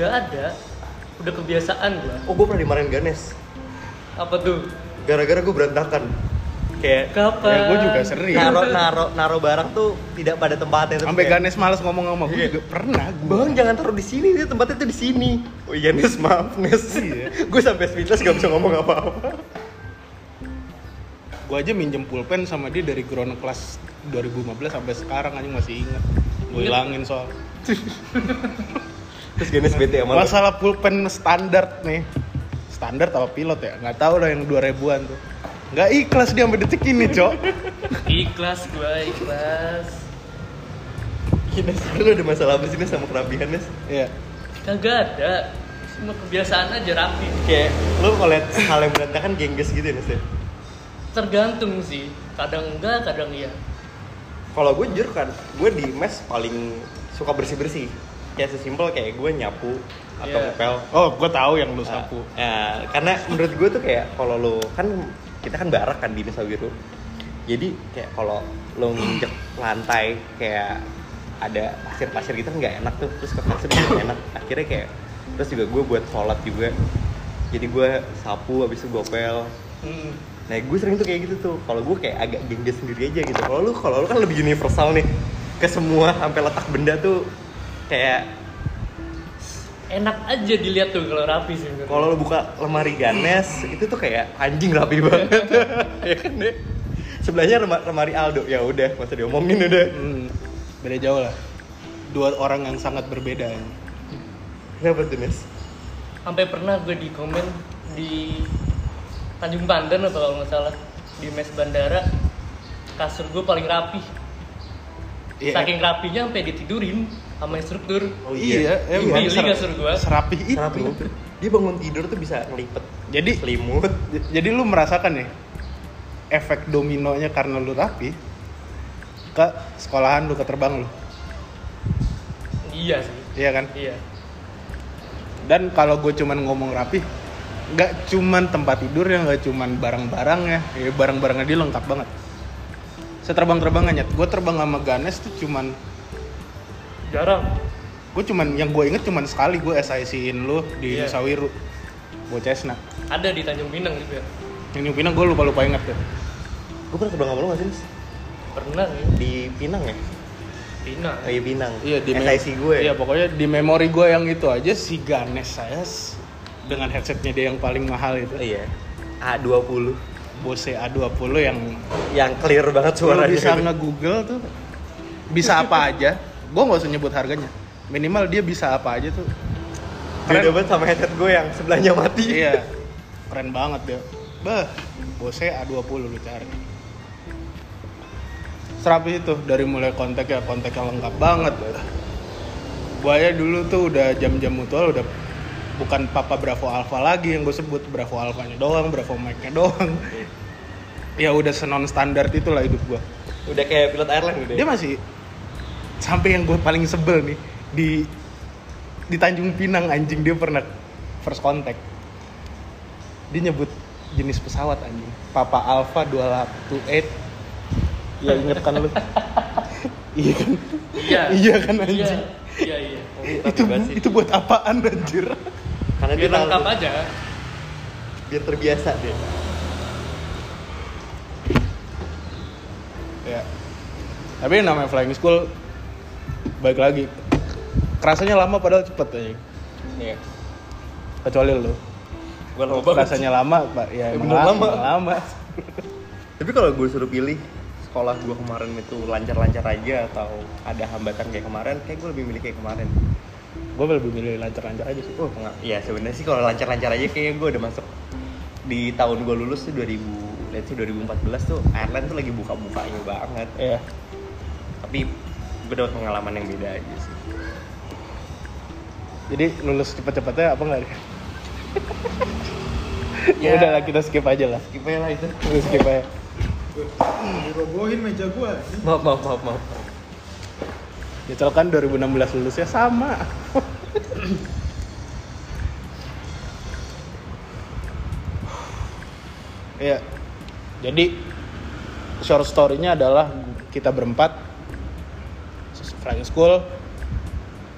S3: Gak ada. Udah kebiasaan gua.
S2: oh gue pernah dimarahin Ganes
S3: Apa tuh?
S2: gara-gara gue berantakan kayak
S3: Kapan?
S1: ya gue juga sering
S2: naro naro naro barang tuh tidak pada tempatnya tuh
S1: sampai
S2: kayak,
S1: Ganes males ngomong sama gue
S2: Iya.
S1: juga pernah gue
S2: Bang jangan taruh di sini nih tempatnya tuh di sini. Oh iya Nes maaf Nes.
S1: Iya.
S2: gue sampai speechless gak bisa ngomong apa-apa.
S1: gue aja minjem pulpen sama dia dari ground kelas 2015 sampai sekarang aja masih inget gue hilangin soal
S2: Terus Ganes bete sama
S1: masalah pulpen standar nih standar apa pilot ya nggak tahu lah yang 2000-an tuh nggak ikhlas dia sampai detik ini cok
S3: Ikhlas gua, ikhlas.
S2: Ines, lu ada masalah apa sih Nes sama kerapihan Nes?
S1: Iya.
S3: Kagak ada. Cuma kebiasaan aja rapi.
S2: Kayak lu kalau liat hal yang berantakan gengges gitu ya Nes ya?
S3: Tergantung sih. Kadang enggak, kadang iya.
S2: Kalau gue jujur kan, gue di mes paling suka bersih-bersih Kayak sesimpel kayak gue nyapu atau
S3: Iya.
S2: ngepel
S1: Oh, gue tahu yang lu sapu.
S2: Ya, karena menurut gue tuh kayak kalau lo kan kita kan barak kan di Nusa Wiru. Jadi kayak kalau lo nginjek lantai kayak ada pasir-pasir gitu nggak enak tuh terus ke pasir nggak enak akhirnya kayak terus juga gue buat sholat juga jadi gue sapu habis itu gue pel
S3: Hmm.
S2: nah gue sering tuh kayak gitu tuh kalau gue kayak agak gengges sendiri aja gitu kalau lu kalau lu kan lebih universal nih ke semua sampai letak benda tuh kayak
S3: Enak aja dilihat tuh kalau rapi sih.
S2: kalau lo buka lemari Ganes itu tuh kayak anjing rapi banget ya kan deh sebelahnya lemari, Aldo ya udah masa diomongin udah
S1: Hmm, beda jauh lah. Dua orang yang sangat berbeda.
S2: kenapa tuh Nes?
S3: sampai pernah gue di komen di Tanjung Pandan atau kalau nggak salah di mes bandara kasur gue paling rapi
S1: Iya.
S3: saking rapinya sampai ditidurin sama instruktur
S2: Oh
S1: iya,
S2: iya,
S1: emang
S3: Pilih
S1: ser-
S3: kasur gua.
S1: Serapi itu.
S2: Rapi itu. dia bangun tidur tuh bisa ngelipet
S1: Jadi
S2: selimut
S1: jadi lu merasakan ya efek dominonya karena lu rapi ke sekolahan lu ke terbang lu.
S3: iya sih
S1: Iya kan?
S3: iya
S1: Dan kalau gue cuman ngomong rapi, nggak cuman tempat tidur ya, nggak cuman barang-barangnya, ya barang-barangnya dia lengkap banget. Saya terbang-terbang nyet, gue terbang sama Ganes tuh cuman,
S3: jarang.
S1: Gue cuman yang gue inget cuman sekali gue SIC-in lu di
S3: Iya.
S1: Sawiru, gue Cessna.
S3: ada di Tanjung Pinang gitu ya?
S1: Di Pinang gue lupa lupa inget tuh.
S2: gue pernah terbang sama lo gak sih
S3: pernah sih
S2: di Pinang ya?
S3: Pinang.
S2: Oh iya Pinang.
S1: Iya di
S2: SIC gue
S1: Iya pokoknya di memori gue yang itu aja si Ganes saya dengan headsetnya dia yang paling mahal itu,
S2: iya. A20
S1: Bose A20 yang
S2: yang clear banget
S1: lu
S2: suaranya
S1: bisa
S2: gitu.
S1: nge-google tuh bisa apa aja. Gue nggak usah nyebut harganya. Minimal dia bisa apa aja tuh.
S2: Beda banget sama headset gue yang sebelahnya mati.
S1: Iya. Keren banget dia. Bah Bose A20 lu cari. Serapi itu dari mulai kontak ya kontak yang lengkap banget. Buaya dulu tuh udah jam-jam mutual udah bukan Papa Bravo Alpha lagi yang gue sebut Bravo Alphanya doang, Bravo Mike-nya doang. ya udah senon standar itulah hidup gue.
S2: udah kayak pilot airline udah
S1: Dia masih sampai yang gue paling sebel nih di di Tanjung Pinang anjing dia pernah first contact. Dia nyebut jenis pesawat anjing. Papa Alpha 228. Ya inget kan lu? iya kan?
S3: iya
S1: iya kan
S3: iya
S1: anjing.
S3: iya iya
S1: itu itu buat apaan anjir?
S2: Karena dia
S3: biar lengkap
S2: tahu
S3: aja
S2: biar terbiasa dia
S1: Ya. Tapi yang namanya flying school baik lagi. Kerasanya lama padahal cepet aja.
S2: iya
S1: Kecuali lu.
S2: gue lama banget
S1: Rasanya lama, Pak. Ya,
S2: Ya,
S1: emang lama.
S2: lama.
S1: lama.
S2: tapi kalau gue suruh pilih sekolah gue kemarin itu lancar-lancar aja atau ada hambatan kayak kemarin kayak gue lebih milih kayak kemarin
S1: Gue lebih milih lancar-lancar aja sih.
S2: oh enggak ya sebenarnya sih kalau lancar-lancar aja kayaknya gue udah masuk di tahun gue lulus tuh 2000 let's say 2014 tuh airline tuh lagi buka-bukanya banget
S1: Iya.
S2: tapi gue dapat pengalaman yang beda aja sih
S1: Jadi lulus cepet-cepetnya apa enggak? ya
S2: Ya.
S1: udah lah kita skip aja lah.
S2: skip aja lah itu
S1: skip aja.
S4: dirobohin meja gua
S2: maaf maaf maaf maaf
S1: Nyesel kan 2016 lulusnya sama. Iya. Jadi short story-nya adalah kita berempat flying school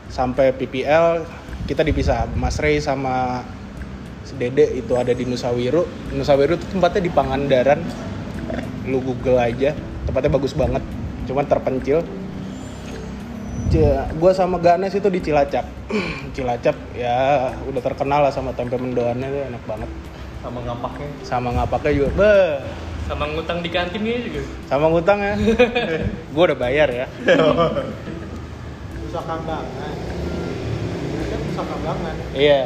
S1: sampai PPL kita dipisah. Mas Ray sama si Dede itu ada di Nusa Wiru. Nusa Wiru itu tempatnya di Pangandaran. Lu Google aja, tempatnya bagus banget. Cuman terpencil. Gue sama Ganes itu di Cilacap. Cilacap ya udah terkenal lah sama tempe mendoannya tuh enak banget.
S2: sama ngapaknya
S1: Sama ngapaknya juga. Beh,
S3: sama ngutang di kantin gitu juga
S1: sama ngutang ya. gue udah bayar ya.
S4: Nusa Kambangan Ini kan Nusa Kambangan
S1: Iya.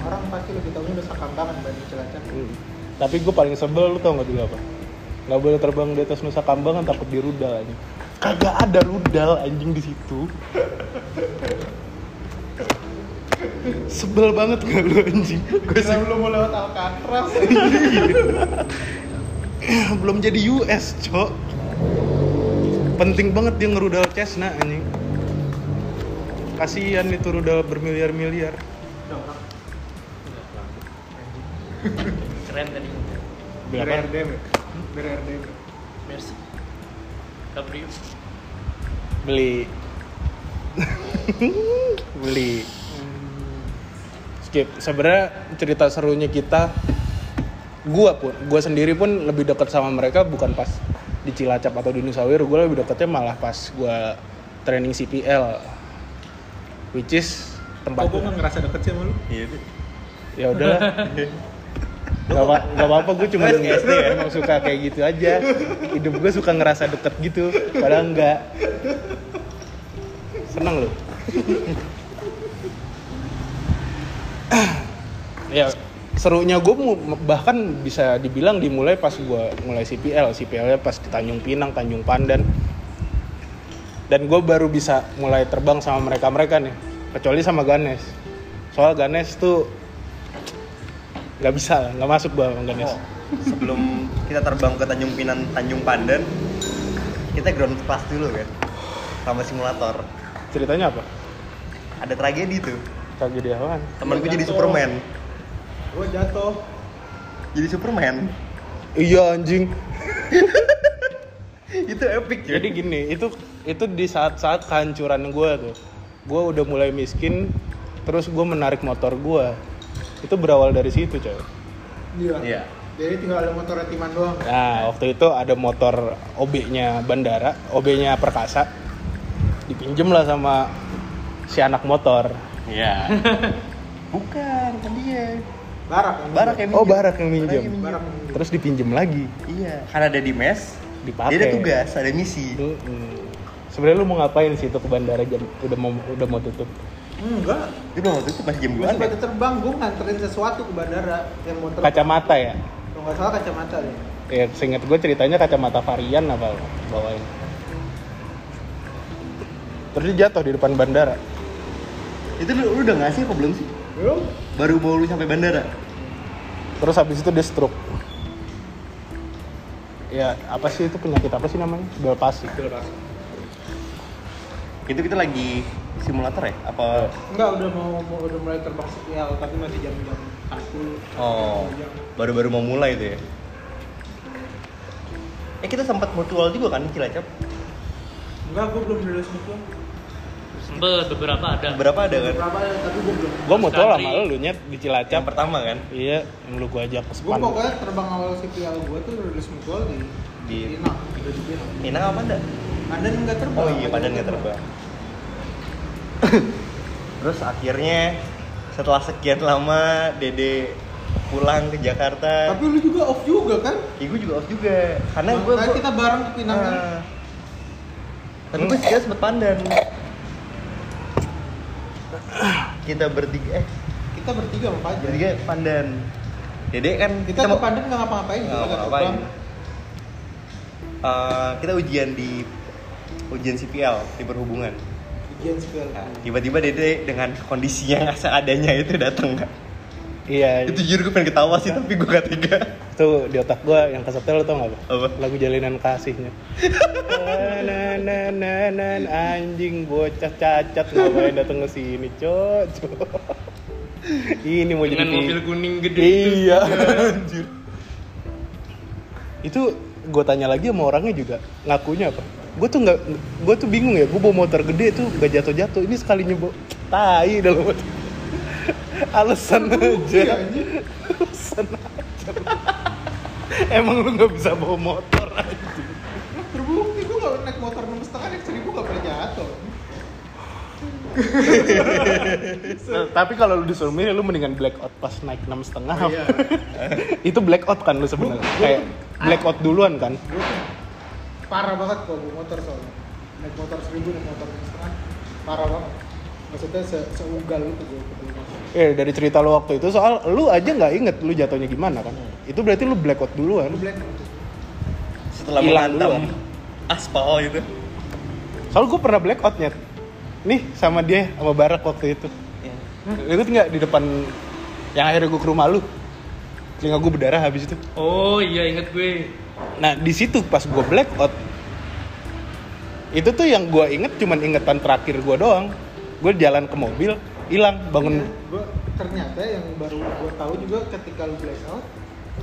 S4: orang pasti lebih tahu Nusa Kambangan dibanding Cilacap
S1: Hmm. Tapi gue paling sebel lu tau gak dulu apa? Gak boleh terbang di atas Nusa Kambangan takut dirudal aja. Kagak ada rudal anjing di situ sebel banget gak lu anjing gue
S4: Kita belum mau lewat Alcatraz.
S1: belum jadi US cok penting banget dia ngerudal Cessna anjing kasihan itu rudal bermiliar-miliar
S3: Keren tadi.
S4: BRDM ya? BRDM.
S3: Mercy. Cabrio.
S1: beli beli skip sebenarnya cerita serunya kita gua pun gua sendiri pun lebih dekat sama mereka bukan pas di Cilacap atau di Nusa Wiru gua lebih dekatnya malah pas gua training CPL which is tempat
S4: gue nggak ngerasa deket sih sama lu?
S2: Iya deh.
S1: ya udahlah nggak apa-apa gue cuma
S2: SD ya?
S1: emang suka kayak gitu aja. Hidup gue suka ngerasa deket gitu padahal enggak. Seneng loh ya serunya gue bahkan bisa dibilang dimulai pas gue mulai CPL CPL nya pas di Tanjung Pinang Tanjung Pandan. Dan gue baru bisa mulai terbang sama mereka mereka nih kecuali sama Ganes. Soal Ganes tuh nggak bisa lah nggak masuk gue sama Ganes
S2: Oh, sebelum kita terbang ke Tanjung Pinang, Tanjung Pandan, kita ground class dulu kan, sama simulator.
S1: ceritanya apa
S2: Ada tragedi tuh.
S1: tragedi apaan
S2: Temen gue jadi. Superman.
S4: Gue jatuh.
S2: Jadi Superman.
S1: iya anjing
S2: Itu epic cuy.
S1: jadi gini itu itu di saat-saat kehancuran gue tuh gue udah mulai miskin terus gue menarik motor gue itu berawal dari situ coy
S4: Iya.
S2: Iya.
S4: Jadi tinggal ada motor timan doang.
S1: nah waktu itu ada motor OB-nya bandara OB-nya perkasa dipinjem lah sama si anak motor
S2: Iya. Bukan, kan dia.
S4: Barak kan?
S2: Barak yang
S1: oh
S2: minjem.
S1: barak yang minjem
S4: Barak.
S1: terus dipinjem lagi
S2: Iya. Karena ada di mes,
S1: dipakai
S2: dia ada tugas, ada misi.
S1: Mm-mm. sebenarnya lu mau ngapain sih itu ke bandara jam udah mau udah mau tutup
S4: Enggak.
S2: Belum waktu itu masih jam
S4: Gue
S2: 2
S4: sempat terbang, gue nganterin sesuatu ke bandara yang motor.
S1: kacamata ya
S4: Kalau nggak salah kacamata deh.
S1: ya seingat gue ceritanya kacamata varian apa bawain terus dia jatuh di depan bandara
S2: Itu lu, lu udah ngasih apa belum sih?
S4: Belum.
S2: Baru mau lu sampai bandara.
S1: terus habis itu dia stroke ya apa sih itu penyakit apa sih namanya belpasi
S2: Itu kita lagi simulator ya? Apa
S4: Enggak, udah mau, mau udah mulai terbang sekial, tapi masih jam-jam satu.
S2: Oh, baru-baru mau mulai tuh ya. Eh kita sempat mutual juga kan di Cilacap?
S4: Enggak, gue belum lulus itu.
S3: Sempet beberapa ada.
S2: Berapa ada kan?
S4: Berapa ya, tapi gue belum.
S1: gue
S3: Country.
S1: sama lu nyet di
S2: Yang
S1: Cilacap
S2: pertama kan?
S1: iya yang lu gua ajak ke
S4: Gue pokoknya terbang awal CPL gue tuh lulus mutual di
S2: Di-
S4: Pinang.
S2: Inang apa enggak?
S4: Pandan nggak terbang.
S2: Oh iya, Padang nggak terbang. Terus akhirnya setelah sekian lama Dede pulang ke Jakarta.
S4: Tapi lu juga off juga kan?
S2: Ya, gue juga off juga. Karena gue
S4: Makanya kita bareng ke Pinang kan?
S2: Ah. Tapi gue sekitar sempet pandan. Kita bertiga eh
S4: Kita bertiga sama Fajar.
S2: bertiga pandan. Dede kan
S4: Kita, ke Pandan nggak ngapa-ngapain,
S2: Nggak
S4: kita
S2: ngapa-ngapain. Eh, kita ujian di ujian CPL di perhubungan. Nah, tiba-tiba Dede dengan kondisi yang seadanya itu datang kan.
S1: iya
S2: Itu jujur gue pengen ketawa sih tapi gue gak tega.
S1: itu di otak gue yang kesetel lu tau gak apa? Lagu jalinan kasihnya na na na na anjing bocah cacat ngapain datang ke sini cocok ini mau jadi
S3: mobil kuning gede itu.
S1: iya anjir itu gue tanya lagi sama orangnya juga ngakunya apa gue tuh nggak gue tuh bingung ya gue bawa motor gede tuh gak jatuh jatuh ini sekalinya bawa tai dalam motor alasan aja. alasan aja. Emang lu nggak bisa bawa motor aja
S4: Terbukti gue nggak naik motor enam setengah naik seribu nggak pernah jatuh.
S1: tapi kalau lu disuruh milih lu mendingan blackout pas naik enam setengah.
S4: Iya.
S1: itu blackout kan lu sebenarnya? Kayak blackout duluan kan
S4: parah banget kalau bawa motor soalnya. Naik motor seribu naik motor setengah parah banget. Maksudnya se seugal itu gue ketemu motor.
S1: Eh dari cerita lu waktu itu soal lu aja nggak inget lu jatuhnya gimana kan? Itu berarti lu blackout duluan.
S4: Lu black itu.
S2: Setelah menghantam
S1: duluan.
S2: aspal itu.
S1: soal gue pernah blackout nyet nih sama dia sama Barak waktu itu
S2: Iya.
S1: Ingat nggak di depan yang akhirnya gue ke rumah lu telinga gue berdarah habis itu
S3: Oh iya inget gue.
S1: Nah di situ pas gue blackout itu tuh yang gue inget cuman ingetan terakhir gue doang gue jalan ke mobil hilang bangun
S4: gue ternyata yang baru gue tahu juga ketika lu blackout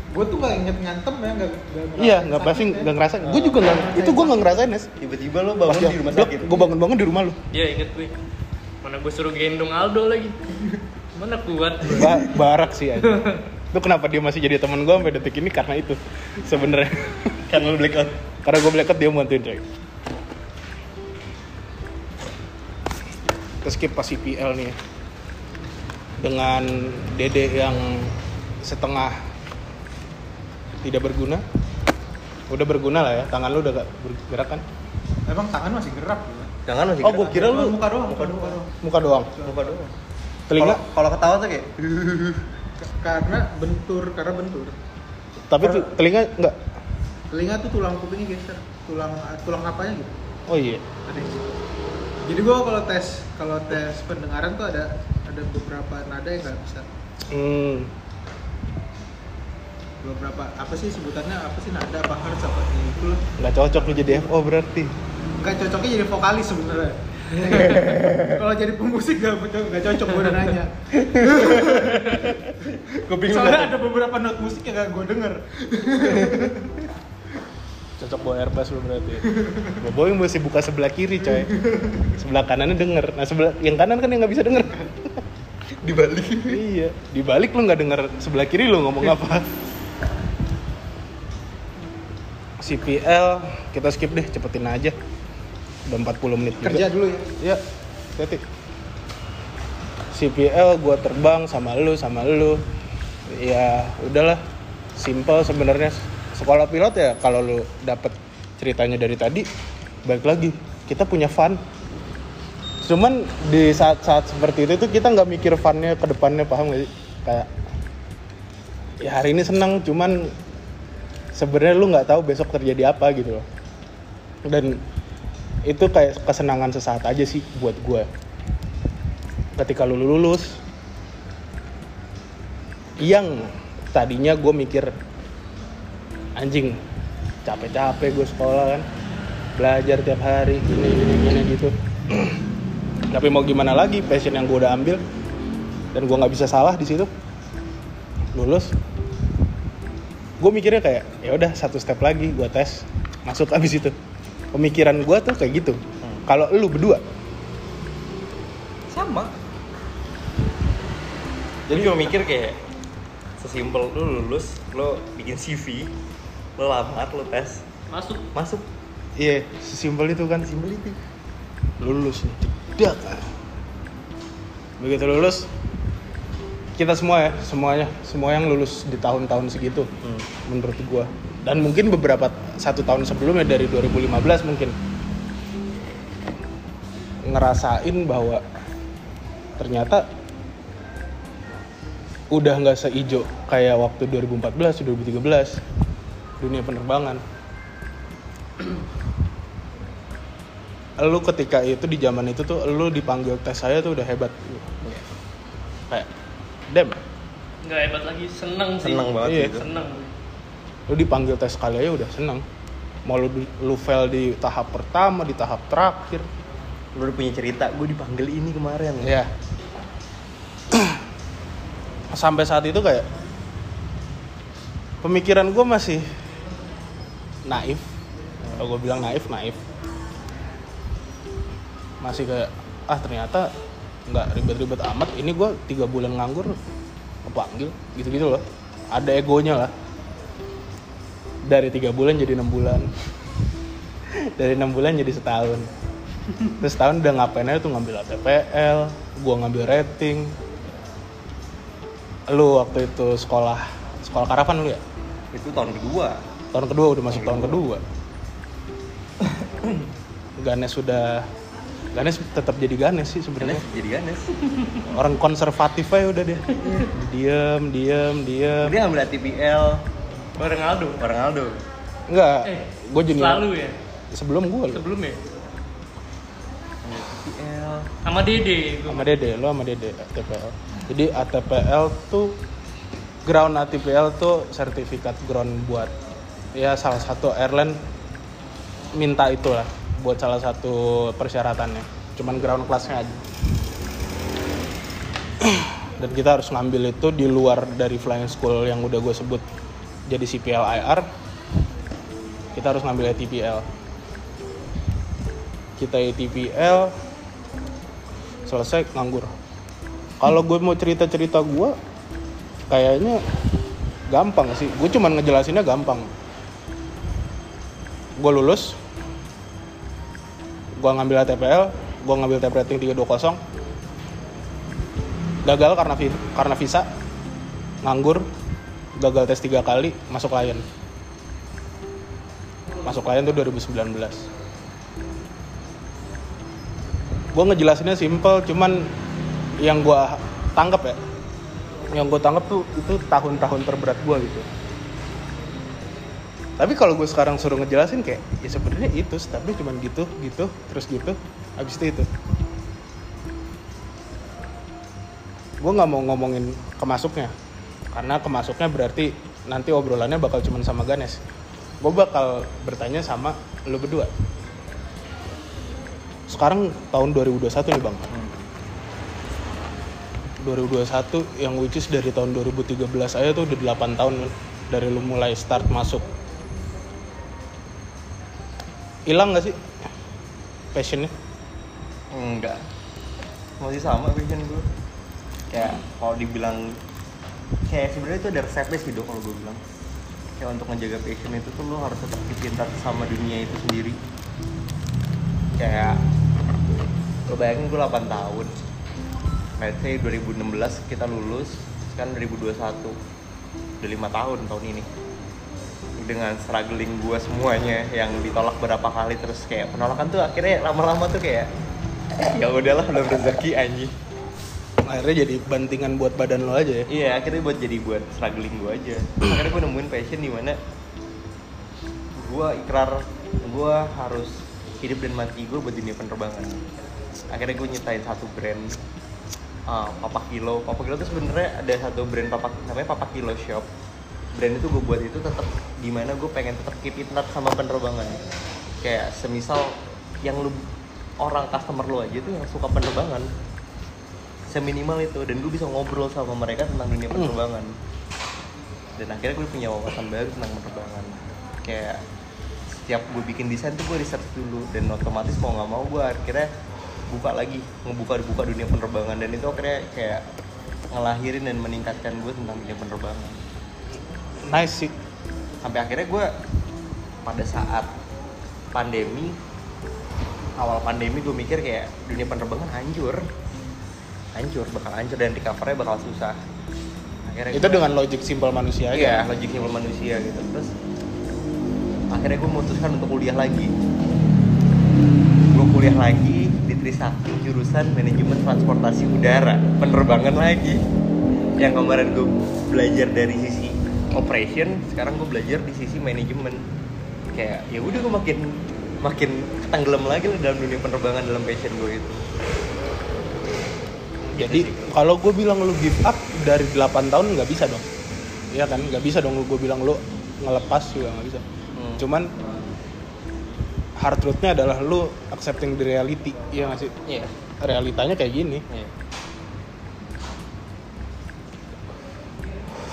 S4: gue tuh gak inget ngantem ya nggak nggak
S1: iya nggak pasti
S4: ya.
S1: nggak ngerasain gue juga nggak itu gue nggak ngerasain nes
S2: Tiba-tiba lo bangun di rumah sakit.
S1: gue bangun bangun di rumah lu
S3: Iya inget gue. Mana gue suruh gendong Aldo lagi. Mana kuat.
S1: ba barak sih aja itu kenapa dia masih jadi teman gue sampai detik ini karena itu sebenarnya
S2: Kan lo blackout.
S1: karena gue blackout dia mau bantuin coy ke skip pas IPL nih ya. dengan dede yang setengah tidak berguna udah berguna lah ya tangan lu udah gak bergerak kan
S4: emang tangan masih gerak gitu.
S2: Jangan masih
S1: Oh,
S2: gerak.
S1: gua kira lu-
S4: muka doang
S2: Muka doang.
S1: muka doang
S2: Muka doang.
S1: telinga
S2: Kalau- Kalau ketawa tuh kayak
S4: karena bentur karena bentur.
S1: Tapi tuh telinga enggak
S4: telinga tuh tulang kupingnya geser. Tulang tulang apanya gitu.
S1: Oh iya.
S4: Ada gitu. jadi gue kalau tes kalau tes pendengaran tuh ada ada beberapa nada yang nggak bisa.
S1: Hmm.
S4: beberapa apa sih sebutannya apa sih nada apa hertz apa? Itulah.
S1: Nggak cocok lu jadi FO berarti.
S4: Nggak cocoknya jadi vokalis sebenarnya kalau jadi pemusik gak, gak cocok gue udah nanya.
S2: Kuping lu
S4: soalnya ada beberapa not musik yang gak gue denger.
S1: Cocok bawa airbus lu berarti. Bobo yang mesti buka sebelah kiri coy. Sebelah kanannya denger. Nah sebelah yang kanan kan yang nggak bisa denger.
S2: Dibalik.
S1: iya. Dibalik lu nggak denger. Sebelah kiri lu ngomong apa? CPL kita skip deh cepetin aja udah 40 menit juga.
S4: Kerja dulu ya?
S1: Ya hati CPL gua terbang sama lu sama lu. Ya udahlah. Simple sebenarnya. Sekolah pilot ya kalau lu dapet ceritanya dari tadi balik lagi. Kita punya fun. Cuman di saat-saat seperti itu tuh kita nggak mikir funnya ke depannya paham gak sih? Kayak ya hari ini senang cuman sebenarnya lu nggak tahu besok terjadi apa gitu loh. Dan itu kayak kesenangan sesaat aja sih buat gue ketika lu lulus yang tadinya gue mikir anjing capek-capek gue sekolah kan belajar tiap hari gini gini gini gitu. Tapi mau gimana lagi passion yang gue udah ambil dan gue nggak bisa salah di situ lulus. Gue mikirnya kayak ya udah satu step lagi gue tes masuk abis itu pemikiran gue tuh kayak gitu kalau lu berdua
S2: Sama. Jadi cuma mikir kayak sesimpel lu lulus, lo bikin CV, lo lamar, lo tes,
S3: Masuk.
S2: masuk.
S1: iya sesimpel itu kan
S2: Simpel itu.
S1: lulus nih cedak begitu lulus kita semua ya semuanya semua yang lulus di tahun-tahun segitu
S2: Hmm.
S1: menurut gua dan mungkin beberapa satu tahun sebelumnya dari 2015 mungkin ngerasain bahwa ternyata udah nggak seijo kayak waktu 2014 2013 dunia penerbangan lu ketika itu di zaman itu tuh lu dipanggil tes saya tuh udah hebat kayak dem
S3: Nggak hebat lagi, seneng sih.
S2: Seneng banget
S1: Iya.
S2: gitu.
S3: Seneng.
S1: Lu dipanggil tes sekali aja udah seneng. Mau lu, lu fail di tahap pertama di tahap terakhir.
S2: Lo udah punya cerita, gue dipanggil ini kemarin.
S1: ya sampai saat itu kayak pemikiran gue masih naif. Kalau gue bilang naif naif. Masih kayak ah ternyata nggak ribet-ribet amat. Ini gue tiga bulan nganggur kepanggil gitu-gitu loh. Ada egonya lah dari tiga bulan jadi enam bulan. Dari enam bulan jadi setahun. Terus setahun udah ngapain aja tuh? Ngambil ATPL gua ngambil rating. Lu waktu itu sekolah sekolah karavan lu ya?
S2: Itu tahun kedua.
S1: tahun kedua udah masuk tahun kedua. Ganes sudah Ganes tetap jadi Ganes sih sebenarnya.
S2: Jadi Ganes.
S1: orang konservatif aja udah dia diem diem diem.
S2: Dia ngambil ATPL
S3: Bareng Aldo.
S2: bareng Aldo.
S1: enggak
S3: Eh,
S1: gue junior
S3: Selalu ya.
S1: sebelum gue
S3: Sebelum ya. sama Dede gua.
S1: sama Dede lo sama Dede ATPL jadi ATPL tuh ground ATPL tuh sertifikat ground buat ya salah satu airline minta itulah buat salah satu persyaratannya cuman ground classnya aja dan kita harus ngambil itu di luar dari flying school yang udah gue sebut jadi CPL IR kita harus ngambil ATPL kita ATPL selesai nganggur. Kalau gue mau cerita cerita gue kayaknya gampang sih. Gue cuman ngejelasinnya gampang. Gue lulus gue ngambil ATPL gue ngambil type rating 320 gagal karena karena visa nganggur gagal tes tiga kali masuk klien masuk klien tuh 2019 gue ngejelasinnya simple cuman yang gue tangkap ya yang gue tangkap tuh itu tahun-tahun terberat gue gitu. Tapi kalau gue sekarang suruh ngejelasin kayak ya sebenarnya itu tapi cuman gitu gitu terus gitu habis itu itu. Gue nggak mau ngomongin kemasuknya karena kemasuknya berarti nanti obrolannya bakal cuman sama Ganes. Gue bakal bertanya sama lu berdua. Sekarang tahun 2021 nih bang. 2021 yang which dari tahun 2013 aja tuh udah 8 tahun dari lu mulai start masuk. Hilang gak sih passionnya?
S2: Enggak. Masih sama passion gue. Kayak kalau dibilang kayak sebenarnya itu ada resepnya sih dok kalau gue bilang. Kayak untuk menjaga passion itu tuh lo harus tetap cinta sama dunia itu sendiri. Kayak lo bayangin gue 8 tahun. Let's say 2016 kita lulus, sekarang 2021 udah lima tahun tahun ini dengan struggling gue semuanya yang ditolak berapa kali terus kayak penolakan tuh akhirnya lama-lama tuh kayak ya udahlah belum rezeki anjing
S1: akhirnya jadi bantingan buat badan lo aja ya?
S2: Iya akhirnya buat jadi buat struggling gue aja. Akhirnya gue nemuin passion di mana gue ikrar gue harus hidup dan mati gue buat dunia penerbangan. Akhirnya gue nyiptain satu brand ah, Papa Kilo. Papa Kilo tuh sebenarnya ada satu brand Papa namanya Papa Kilo Shop. Brand itu gue buat itu tetap di mana gue pengen tetap keep in touch sama penerbangan. Kayak semisal yang lu orang customer lo aja tuh yang suka penerbangan seminimal itu dan gue bisa ngobrol sama mereka tentang dunia
S1: Hmm.
S2: penerbangan. Dan akhirnya gue punya wawasan baru tentang penerbangan. Kayak setiap gue bikin desain tuh gue research dulu dan otomatis mau nggak mau gue akhirnya buka lagi ngebuka buka dunia penerbangan. Dan itu akhirnya kayak ngelahirin dan meningkatkan gue tentang dunia penerbangan.
S1: Nice sih.
S2: Sampai akhirnya gue pada saat pandemi awal pandemi gue mikir kayak dunia penerbangan hancur hancur bakal hancur dan recovernya bakal susah. Akhirnya
S1: itu
S2: gua-
S1: dengan logik simpel manusia aja.
S2: Iya logik simpel manusia gitu. Terus akhirnya gue memutuskan untuk kuliah lagi. Gue kuliah lagi di Trisakti jurusan manajemen transportasi udara. Penerbangan lagi. Yang kemarin gue belajar dari sisi operation sekarang gue belajar di sisi manajemen. Kayak ya udah gue makin makin tenggelam lagi lah dalam dunia penerbangan dalam passion gue itu
S1: jadi kalau gue bilang lu give up dari 8 tahun nggak bisa dong. Iya kan? Nggak bisa dong gue bilang lu ngelepas juga nggak bisa.
S2: Hmm.
S1: cuman hard truthnya adalah lu accepting the reality. Iya nggak sih?
S2: Iya.
S1: realitanya kayak gini.
S2: Iya.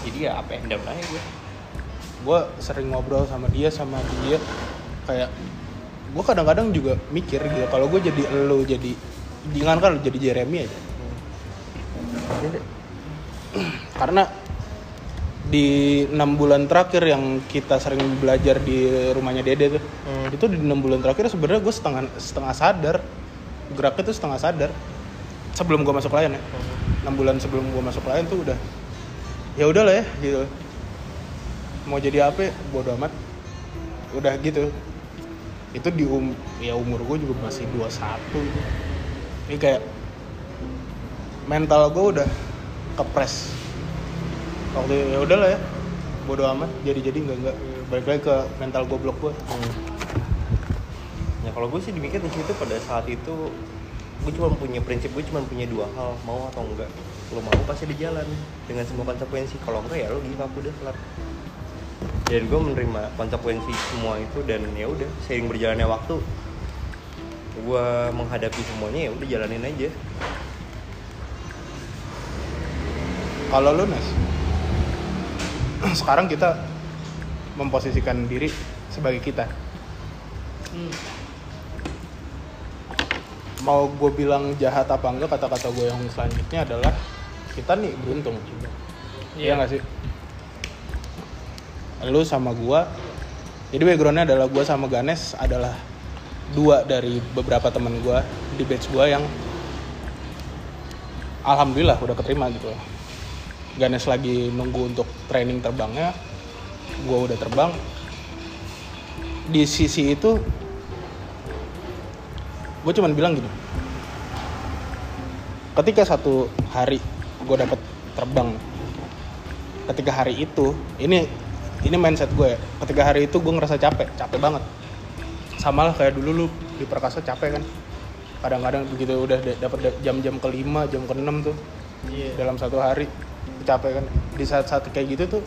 S2: Jadi ya apa yang aja gue.
S1: gue sering ngobrol sama dia sama dia. Kayak gue kadang-kadang juga mikir gitu. Kalau gue jadi lu jadi jangan kan lu jadi Jeremy aja karena di enam bulan terakhir yang kita sering belajar di rumahnya Dede tuh
S2: Hmm.
S1: itu di enam bulan terakhir sebenarnya gue setengah setengah sadar. Geraknya tuh setengah sadar sebelum gue masuk klien ya. Enam bulan sebelum gue masuk klien tuh udah ya udah lah ya gitu. Mau jadi apa bodo amat. Udah gitu. Itu di um ya umur gue juga masih 21 gitu. ini kayak mental gue udah kepres. Waktu ya udahlah ya bodo amat jadi jadi nggak nggak balik lagi ke mental goblok gue
S2: Ya kalau gue sih dimikir di situ pada saat itu gue cuma punya prinsip gue cuma punya dua hal mau atau enggak lo mau pasti di jalan dengan semua konsekuensi kalau enggak ya lo give up udah kelar dan gue menerima konsekuensi semua itu dan ya udah seiring berjalannya waktu gue menghadapi semuanya ya udah jalanin aja
S1: Kalau lu Nes, sekarang kita memposisikan diri sebagai kita.
S3: Hmm.
S1: Mau gue bilang jahat apa enggak, kata-kata gue yang selanjutnya adalah kita nih beruntung. Iya nggak sih? Lu sama gue, jadi backgroundnya adalah gue sama Ganes adalah dua dari beberapa teman gue di batch gue yang alhamdulillah udah keterima gitu Ganes lagi nunggu untuk training terbangnya, gue udah terbang. Di sisi itu, gue cuman bilang gini, ketika satu hari gue dapet terbang, ketika hari itu, ini ini mindset gue ya, ketika hari itu gue ngerasa capek, capek banget. Sama lah kayak dulu lu di perkasa capek kan, kadang-kadang begitu udah da- dapet da- jam-jam kelima, jam keenam tuh,
S3: Iya.
S1: dalam satu hari capek kan di saat-saat kayak gitu tuh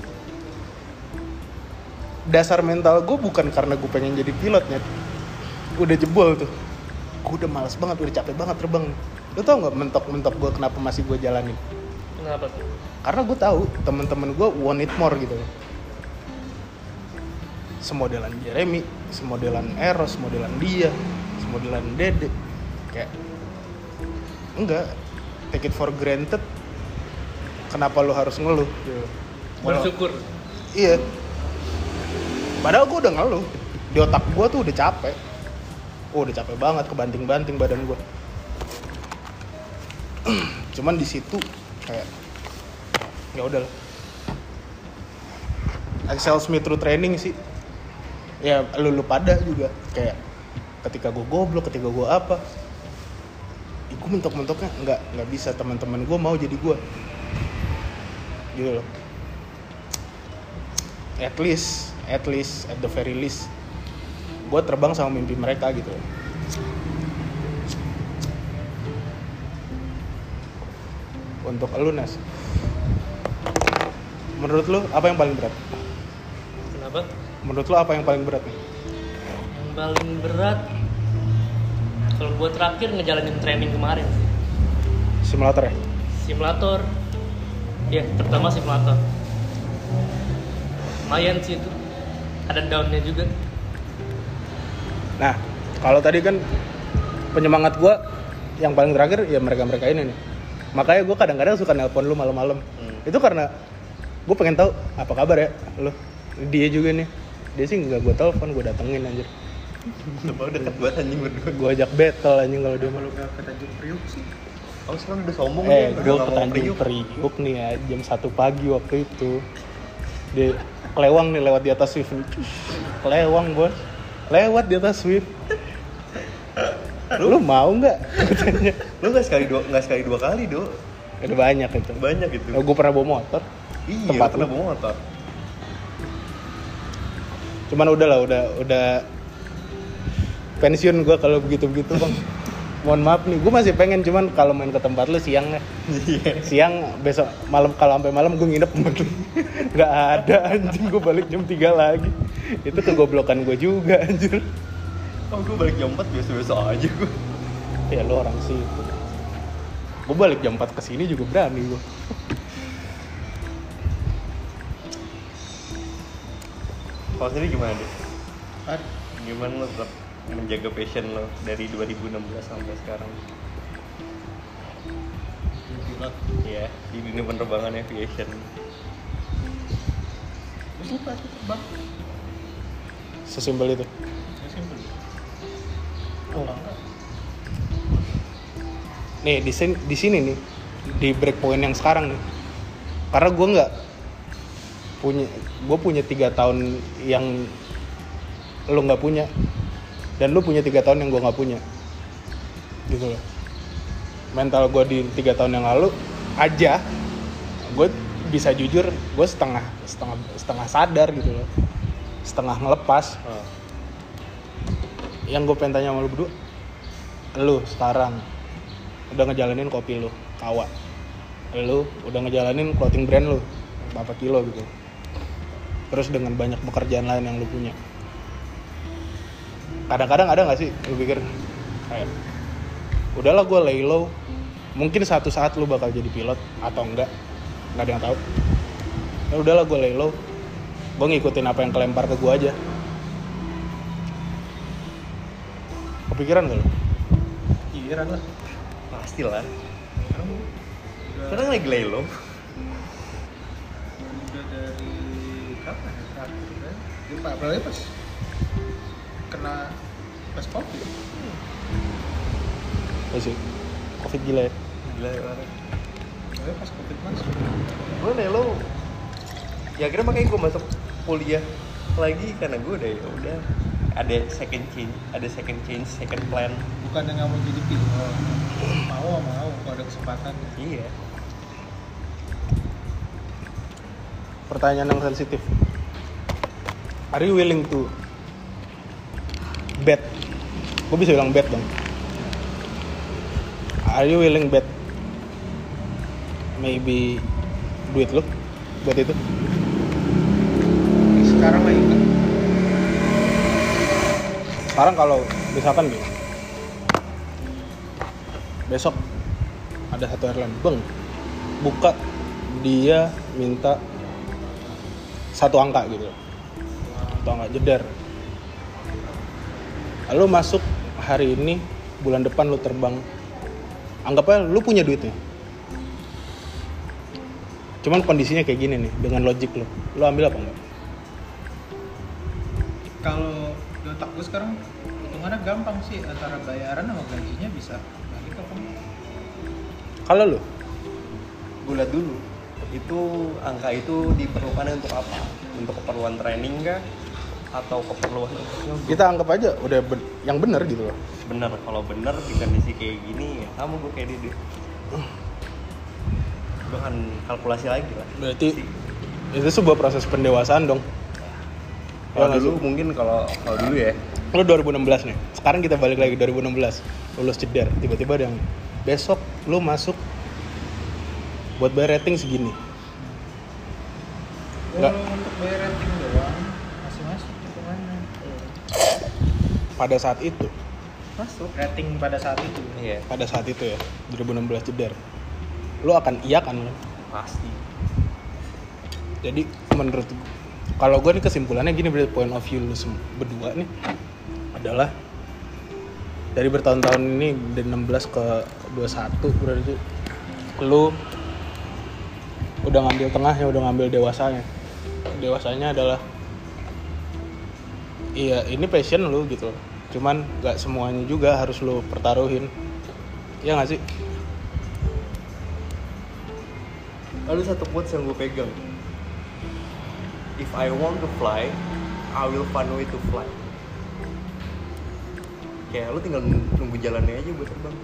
S1: dasar mental gue bukan karena gue pengen jadi pilotnya udah jebol tuh. Gue udah males banget udah capek banget terbang. Lo tau nggak mentok-mentok gue kenapa masih gue jalanin?
S3: Kenapa tuh?
S1: karena gue tahu teman-teman gue want it more gitu. Semodelan Jeremy semodelan Eros semodelan dia semodelan Dede. Kayak enggak take it for granted kenapa lo harus ngeluh. Walau-
S3: Bersyukur.
S1: Iya. Padahal gue udah ngeluh. Di otak gue tuh udah capek. Oh, udah capek banget kebanting-banting badan gue. Cuman di situ kayak ya udahlah. Excel me through training sih. Ya lu, lu pada juga kayak ketika gue goblok, ketika gue apa. Gue mentok-mentoknya nggak nggak bisa teman-teman gue mau jadi gue. Gitu loh. At least at least at the very least gue terbang sama mimpi mereka gitu untuk lu Nas. Menurut lu apa yang paling berat?
S3: Kenapa?
S1: menurut lu apa yang paling berat? Nih
S3: Yang paling berat kalau gue terakhir ngejalanin training kemarin.
S1: Simulator ya?
S3: Simulator ya terutama simulator lumayan sih itu. Ada downnya juga.
S1: Nah kalau tadi kan penyemangat gue yang paling terakhir ya mereka mereka ini nih. Makanya gue kadang-kadang suka nelpon lu malam-malam.
S2: Hmm.
S1: itu karena gue pengen tahu apa kabar ya lu? Dia juga nih. Dia sih nggak gue telepon gue datengin anjir.
S2: Sumpah udah deket banget anjing berdua.
S1: Gue ajak battle anjing kalau dia
S4: Kalau ke Tanjung Priuk sih,
S2: Oh sekarang udah sombong
S1: eh
S2: dia, udah
S1: gue
S2: mau
S1: Tanjung
S2: Priuk.
S1: Nih ya jam 1 pagi waktu itu. Di kelewang nih lewat di atas Swift. Nih. kelewang bos. Lewat di atas Swift. Lu? Mau nggak?
S2: Lu nggak sekali dua nggak sekali dua kali do
S1: udah banyak itu.
S2: Banyak gitu
S1: gue pernah bawa motor.
S2: Iya
S1: tempat
S2: pernah
S1: lu.
S2: bawa motor.
S1: Cuman udah lah udah udah pensiun gue kalau begitu begitu bang mohon maaf nih gue masih pengen cuman kalau main ke tempat lu siang ya
S2: Iya.
S1: Siang besok malam kalau sampai malam gue nginep nggak ada anjing gue balik jam 3 lagi. Itu kegoblokan gue juga anjir.
S2: Oh gue balik jam 4 biasa-biasa aja gue
S1: ya lu orang sih. Gue balik jam 4 ke sini juga berani gue
S2: Kalau sendiri gimana deh? Gimana lo menjaga passion lo dari 2016 sampai sekarang?
S4: pilot.
S2: Iya, di dunia penerbangan aviation.
S4: Suka sih terbang.
S1: sesimpel itu
S4: Ya simpel.
S1: Oh. Nih di sini di sini nih di breakpoint yang sekarang nih karena gue nggak punya gue punya tiga tahun yang lo nggak punya dan lo punya tiga tahun yang gue nggak punya. Gitu loh. Mental gue di tiga tahun yang lalu aja gue bisa jujur gue setengah setengah setengah sadar gitu loh. Setengah ngelepas. Yang gue pengen tanya sama lu berdua lu sekarang udah ngejalanin kopi lu kawa. Lu udah ngejalanin clothing brand lu berapa kilo gitu. Terus dengan banyak pekerjaan lain yang lu punya kadang-kadang ada nggak sih lu pikir kayak? Udahlah gue lay low. Mungkin satu saat lu bakal jadi pilot atau enggak nggak ada yang tahu. Ya udahlah gue lay low gue ngikutin apa yang kelempar ke gue aja. Kepikiran gak lu?
S4: pikiran lah.
S2: Pasti lah.
S4: Sekarang
S2: lagi lay low.
S4: Udah dari kapan ya? Terakhir kan ya, Pak, apalagi pas kena pas covid
S1: Ya? Sih covid gila ya?
S2: Gila ya orang
S4: apalagi pas covid masuk
S2: gue lay low ya akhirnya makanya gue masuk kuliah lagi karena gue udah ya udah. Ada second change ada second change second plan.
S4: Bukan yang nggak mau jadi pilot. Mau mau kalau ada kesempatan.
S2: Iya.
S1: Pertanyaan yang sensitif. Are you willing to bet. Gue bisa bilang bet dong. Are you willing bet? Maybe duit lu buat itu?
S4: Sekarang lagi enggak
S1: sekarang kalau misalkan nih besok ada satu airline bang buka dia minta satu angka gitu. Satu angka jeder lalu masuk hari ini bulan depan lu terbang. Anggapnya lu punya duitnya cuman kondisinya kayak gini nih dengan logik lu. Lu ambil apa enggak?
S4: Kalau di otak gue sekarang hitungannya gampang sih. Antara bayaran sama gajinya bisa balik apa enggak
S1: kalau lu?
S2: Gue lihat dulu itu angka itu diperlukan untuk apa? Untuk keperluan training kah atau keperluan
S1: kita anggap aja udah ben- yang bener gitu loh.
S2: Bener kalau bener di kondisi kayak gini ya sama gue kayak dia gue akan kalkulasi lagi lah.
S1: Berarti itu sebuah proses pendewasaan dong.
S2: Kalau
S1: Ya,
S2: dulu mungkin kalau kalau dulu ya.
S1: Lu 2016 nih sekarang kita balik lagi 2016 lulus ceder tiba-tiba ada yang besok lu masuk buat bayar rating segini. Enggak.
S4: kalau untuk bayar rating doang masih masuk hitungannya
S1: pada saat itu.
S4: Masuk. Rating pada saat itu.
S2: Iya.
S1: Pada saat itu ya 2016 ceder lu akan iya kan? Lu
S2: pasti.
S1: Jadi menurut kalau gue nih kesimpulannya gini dari point of view lu berdua nih adalah dari bertahun-tahun ini dari 16 ke 21 berarti lu udah ngambil tengahnya udah ngambil dewasanya. Dewasanya adalah iya ini passion lu gitu loh. Cuman gak semuanya juga harus lu pertaruhin. Ya gak sih?
S2: Lalu satu quotes yang gue pegang. If I want to fly I will find way to fly. Kayak lu tinggal nunggu jalannya aja buat terbang.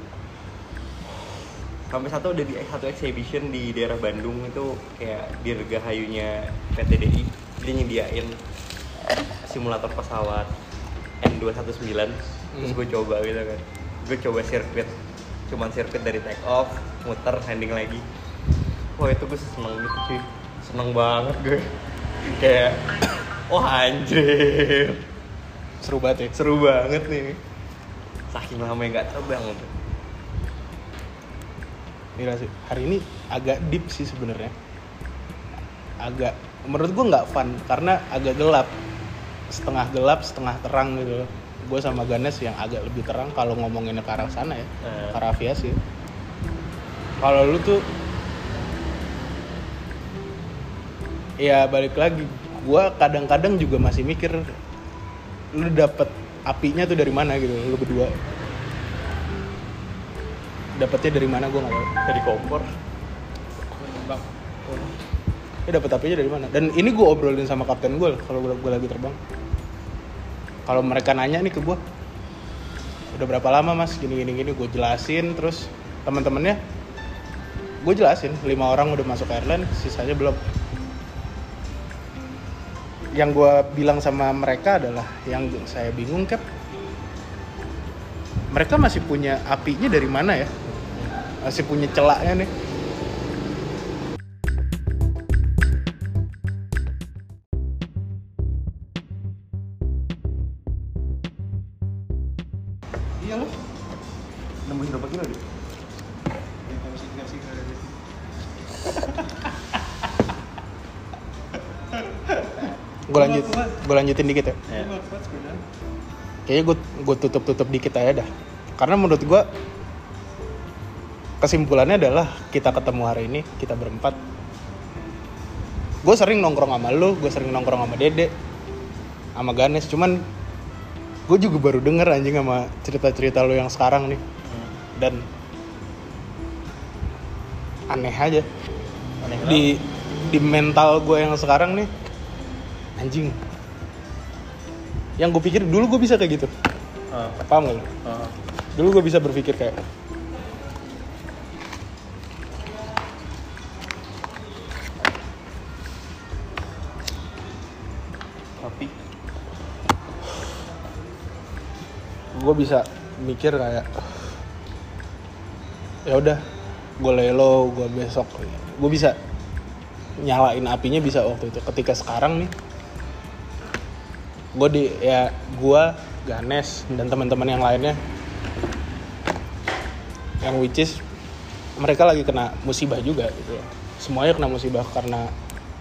S2: Sampai satu ada di satu exhibition di daerah Bandung itu kayak dirgahayunya PTDI dia nyediain simulator pesawat N219 terus
S1: Hmm.
S2: gue coba gitu kan gue coba sirkuit cuman sirkuit dari take off muter landing lagi wah itu gue seneng gitu cuy seneng banget gue kayak wah anjir
S1: seru banget ya
S2: seru banget nih saking lama nggak terbang gitu
S1: Gila sih. Hari ini agak deep sih sebenarnya. Agak menurut gue nggak fun karena agak gelap. Setengah gelap, setengah terang gitu. Gue sama Ganes yang agak lebih terang kalau ngomongin ke arah sana ya,
S2: Eh.
S1: ke arah aviasi. Kalau lu tuh ya balik lagi. Gue kadang-kadang juga masih mikir lu dapet apinya tuh dari mana gitu lu berdua dapetnya dari mana gue nggak tahu
S2: dari kompor
S4: bang
S1: ya dapet apinya dari mana dan ini gue obrolin sama kapten gue kalau gue lagi terbang kalau mereka nanya nih ke gue udah berapa lama mas? Gini gini gini. Gue jelasin terus teman-temannya gue jelasin lima orang udah masuk airline sisanya belum. Yang gue bilang sama mereka adalah yang saya bingung cap mereka masih punya apinya dari mana ya? Masih punya celaknya nih lanjutin dikit ya.
S2: Iya.
S4: Gua kuat sepeda
S1: kayaknya gue gue tutup tutup dikit aja dah. Karena menurut gue kesimpulannya adalah kita ketemu hari ini kita berempat. Gue sering nongkrong sama lu gue sering nongkrong sama dede sama Ganes. Cuman gue juga baru denger anjing sama cerita cerita lu yang sekarang nih. Dan aneh aja.
S2: Aneh
S1: di di mental gue yang sekarang nih anjing yang gue pikir dulu gue bisa kayak gitu.
S2: Ah,
S1: paham gak lu?
S2: ah.
S1: dulu gue bisa berpikir kayak
S2: Tapi.
S1: gue bisa mikir kayak ya udah gue lelo gue besok. Gue bisa nyalain apinya bisa waktu itu. Ketika sekarang nih gue di ya gue Ganes dan teman-teman yang lainnya. Yang which is mereka lagi kena musibah juga gitu loh. semuanya kena musibah karena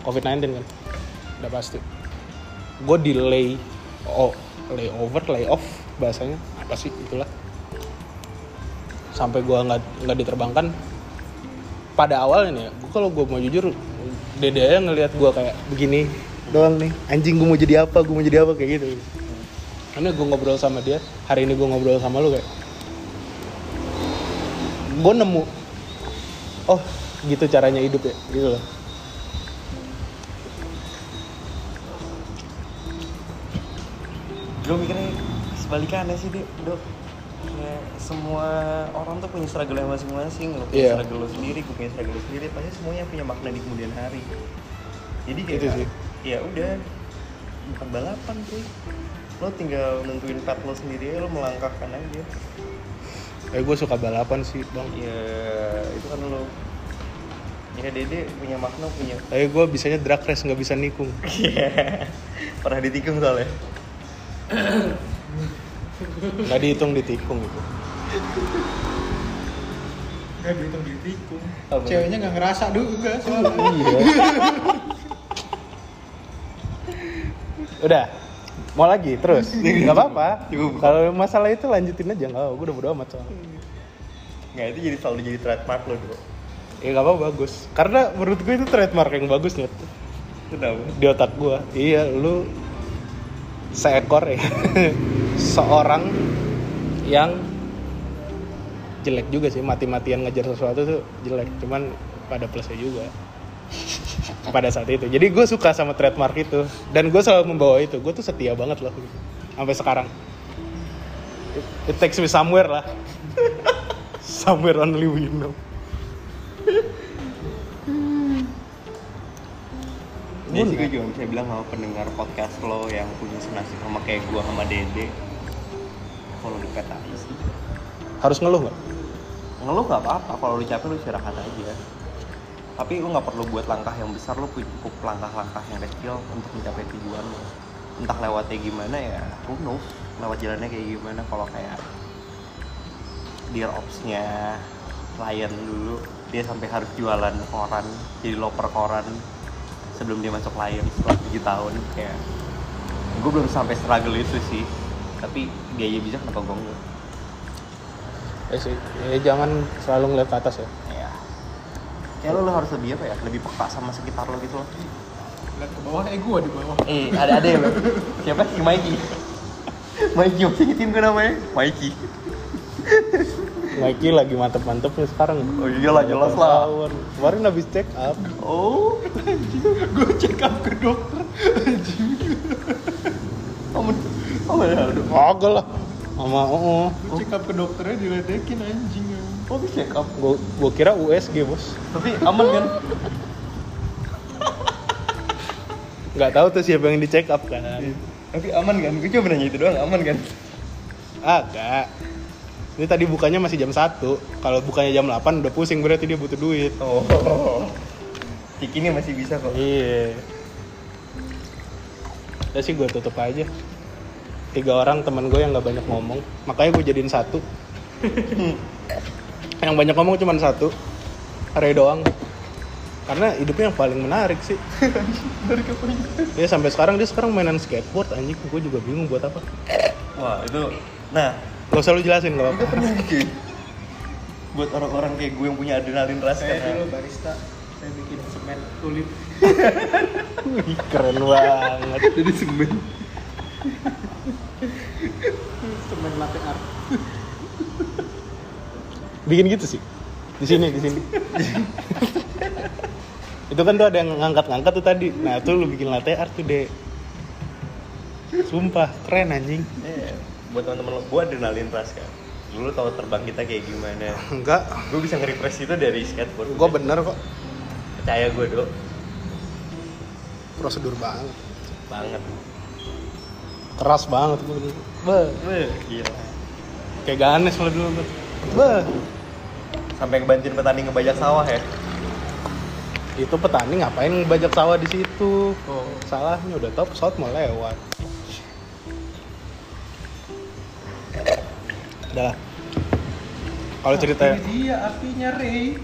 S1: covid-19 kan. Udah pasti. Gue delay oh layover layoff bahasanya. Apa sih? Itulah. Sampai gue nggak nggak diterbangkan. Pada awalnya nih gue kalau gue mau jujur dede ngelihat gue kayak begini doang nih. Anjing gue mau jadi apa? Gue mau jadi apa? Kayak gitu. Karena gue ngobrol sama dia hari ini gue ngobrol sama lu kayak gue nemu. Oh gitu caranya hidup ya gitu loh.
S2: Gue mikirnya sebalikannya sih dek dok kayak semua orang tuh punya struggle yang masing-masing lo punya
S1: Iya.
S2: struggle lo sendiri gue punya struggle lo sendiri. Pasti semuanya punya makna di kemudian hari. Jadi kayak
S1: Itu sih.
S2: Ya udah bukan balapan cuy. Lo tinggal nentuin path lo sendiri lo melangkahkan aja.
S1: Eh gue suka balapan sih bang.
S2: Ya itu kan lo. Ya dede punya makna punya.
S1: Tapi gue bisanya drag race nggak bisa nikung.
S2: Iya. pernah ditikung soalnya.
S1: Nggak dihitung ditikung gitu
S4: nggak dihitung di tikung
S2: Apa?
S4: ceweknya nggak ngerasa juga soalnya.
S1: Iya udah. Mau lagi terus. Nggak apa-apa. Kalau masalah itu lanjutin aja nggak gue udah bodo amat soalnya.
S2: Nggak itu jadi selalu jadi trademark lo dulu
S1: ya nggak apa bagus. Karena menurut gue itu trademark yang bagus nih
S2: kenapa?
S1: Di otak gue iya lu seekor ya. Seorang yang jelek juga sih. Mati-matian ngejar sesuatu tuh jelek. Cuman pada plusnya juga pada saat itu. Jadi gue suka sama trademark itu. Dan gue selalu membawa itu. Gue tuh setia banget loh. Sampai sekarang. It, it takes me somewhere lah. Somewhere only we know.
S2: Ini sih gue juga bisa bilang sama pendengar podcast lo yang punya senasib sama kayak gue sama Dede. Kalau di PTI sih.
S1: Harus ngeluh nggak?
S2: Ngeluh gak apa-apa, kalau lu capek lu istirahat aja Tapi lu gak perlu buat langkah yang besar, lu cukup langkah-langkah yang kecil untuk mencapai tujuan lo Entah lewatnya gimana ya, who knows Lewat jalannya kayak gimana, kalau kayak Dear Ops-nya Lion dulu Dia sampai harus jualan koran, jadi loper koran sebelum dia masuk Lion setelah 7 tahun kayak gue belum sampai struggle itu sih. Tapi dia aja bisa kenapa gue enggak
S1: ya sih ya jangan selalu ngeliat ke atas ya
S2: ya ya lo, lo harus lebih apa ya? Lebih peka sama sekitar lo gitu loh.
S4: Lihat ke bawah eh gua di bawah.
S2: Eh ada ada ya lo siapa? Si Mikey. Mikey masih ingetin gue namanya? Mikey.
S1: Mikey lagi mantep-mantepnya sekarang.
S2: Oh iyalah jelas lah.
S1: Tahun. kemarin habis check up.
S2: Oh.
S4: Gue check up ke dokter.
S2: Kamu kamu ya aduh
S1: kagak lah. Sama oh,
S4: gue check up ke dokternya diledekin anjing
S2: oh di check up
S1: gua, gua kira USG bos
S2: tapi aman kan
S1: nggak tahu tuh siapa yang di check up kan
S2: tapi aman kan gue cuma nanya itu doang aman kan
S1: agak Ini tadi bukanya masih jam 1. Kalau bukanya jam 8 udah pusing berarti dia butuh duit.
S2: Oh. Tik ini masih bisa kok.
S1: Iya. Udah sih gue tutup aja. Tiga orang teman gue yang nggak banyak ngomong, makanya gue jadiin satu. yang banyak ngomong cuma satu, Ray doang. Karena hidupnya yang paling menarik sih. Dia sampai sekarang dia sekarang mainan skateboard anjing, gue juga bingung buat apa.
S2: Wah, itu nah,
S1: Gak usah lu jelasin gak apa-apa.
S2: Buat orang-orang kayak gue yang punya adrenalin rush
S4: Saya
S2: karena
S4: dulu barista, saya bikin semen tulip.
S1: Wih, Keren banget.
S2: jadi semen.
S4: semen latte art.
S1: Bikin gitu sih. Di sini, di sini. itu kan tuh ada yang ngangkat-ngangkat tuh tadi. Nah, tuh lu bikin latte art tuh, Dek. Sumpah, keren anjing.
S2: Iya. Buat teman-teman lo, gue adrenalin rush kan. Dulu tahu terbang kita kayak gimana.
S1: Enggak,
S2: Gue bisa nge-refresh itu dari skateboard.
S1: gua bener kok.
S2: Percaya gue dulu.
S1: Prosedur banget.
S2: Banget.
S1: Keras banget gua dulu. Beh,
S2: Wih, gila.
S1: kayak Ganes lo dulu. Beh.
S2: Sampai ngebantuin petani ngebajak sawah ya.
S1: Itu petani ngapain bajak sawah di situ?
S2: Oh.
S1: Salahnya udah tau pesawat mau lewat. Udah lah. Kalau cerita
S4: Ini dia apinya Ray.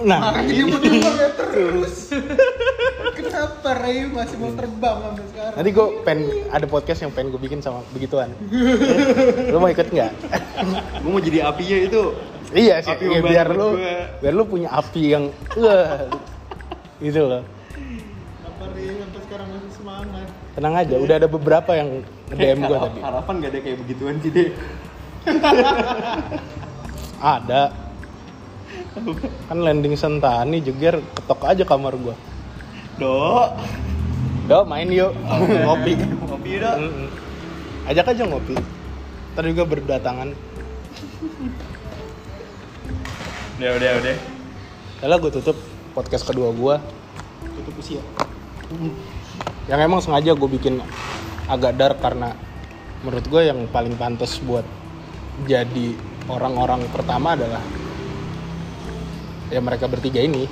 S1: Nah,
S4: Makanya dia mau terbang terus. Kenapa Ray masih mau terbang sampai sekarang?
S1: nanti gue pengen ada podcast yang pengen gue bikin sama begituan. lu mau ikut nggak?
S2: gue mau jadi apinya itu.
S1: iya sih,
S2: Api
S1: iya,
S2: membantu
S1: biar lu
S2: gua.
S1: biar lu punya api yang wah gitu loh.
S4: Kenapa Ray sampai sekarang masih semangat?
S1: Tenang aja, udah ada beberapa yang DM gue tadi.
S2: Harapan gak ada kayak begituan sih deh.
S1: Ada. Kan landing sentani jeger ketok aja kamar gua.
S2: Dok.
S1: Do main yuk ngopi.
S2: Dok.
S1: Mm-mm. Ajak aja ngopi. Ntar juga berdatangan.
S2: Udah udah udah.
S1: Yalah gue tutup podcast kedua gua
S4: Tutup usia.
S1: yang emang sengaja gue bikin agak dark karena menurut gue yang paling pantas buat jadi orang-orang pertama adalah ya mereka bertiga ini.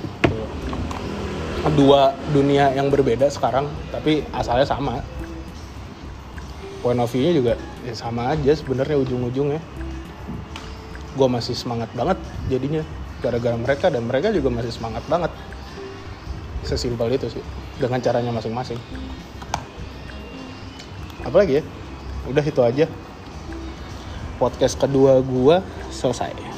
S1: Dua dunia yang berbeda sekarang tapi asalnya sama. Point of view-nya juga ya sama aja sebenarnya ujung-ujungnya. Gue masih semangat banget jadinya gara-gara mereka dan mereka juga masih semangat banget. Sesimpel itu sih dengan caranya masing-masing. Apalagi ya? Udah itu aja. Podcast kedua gua selesai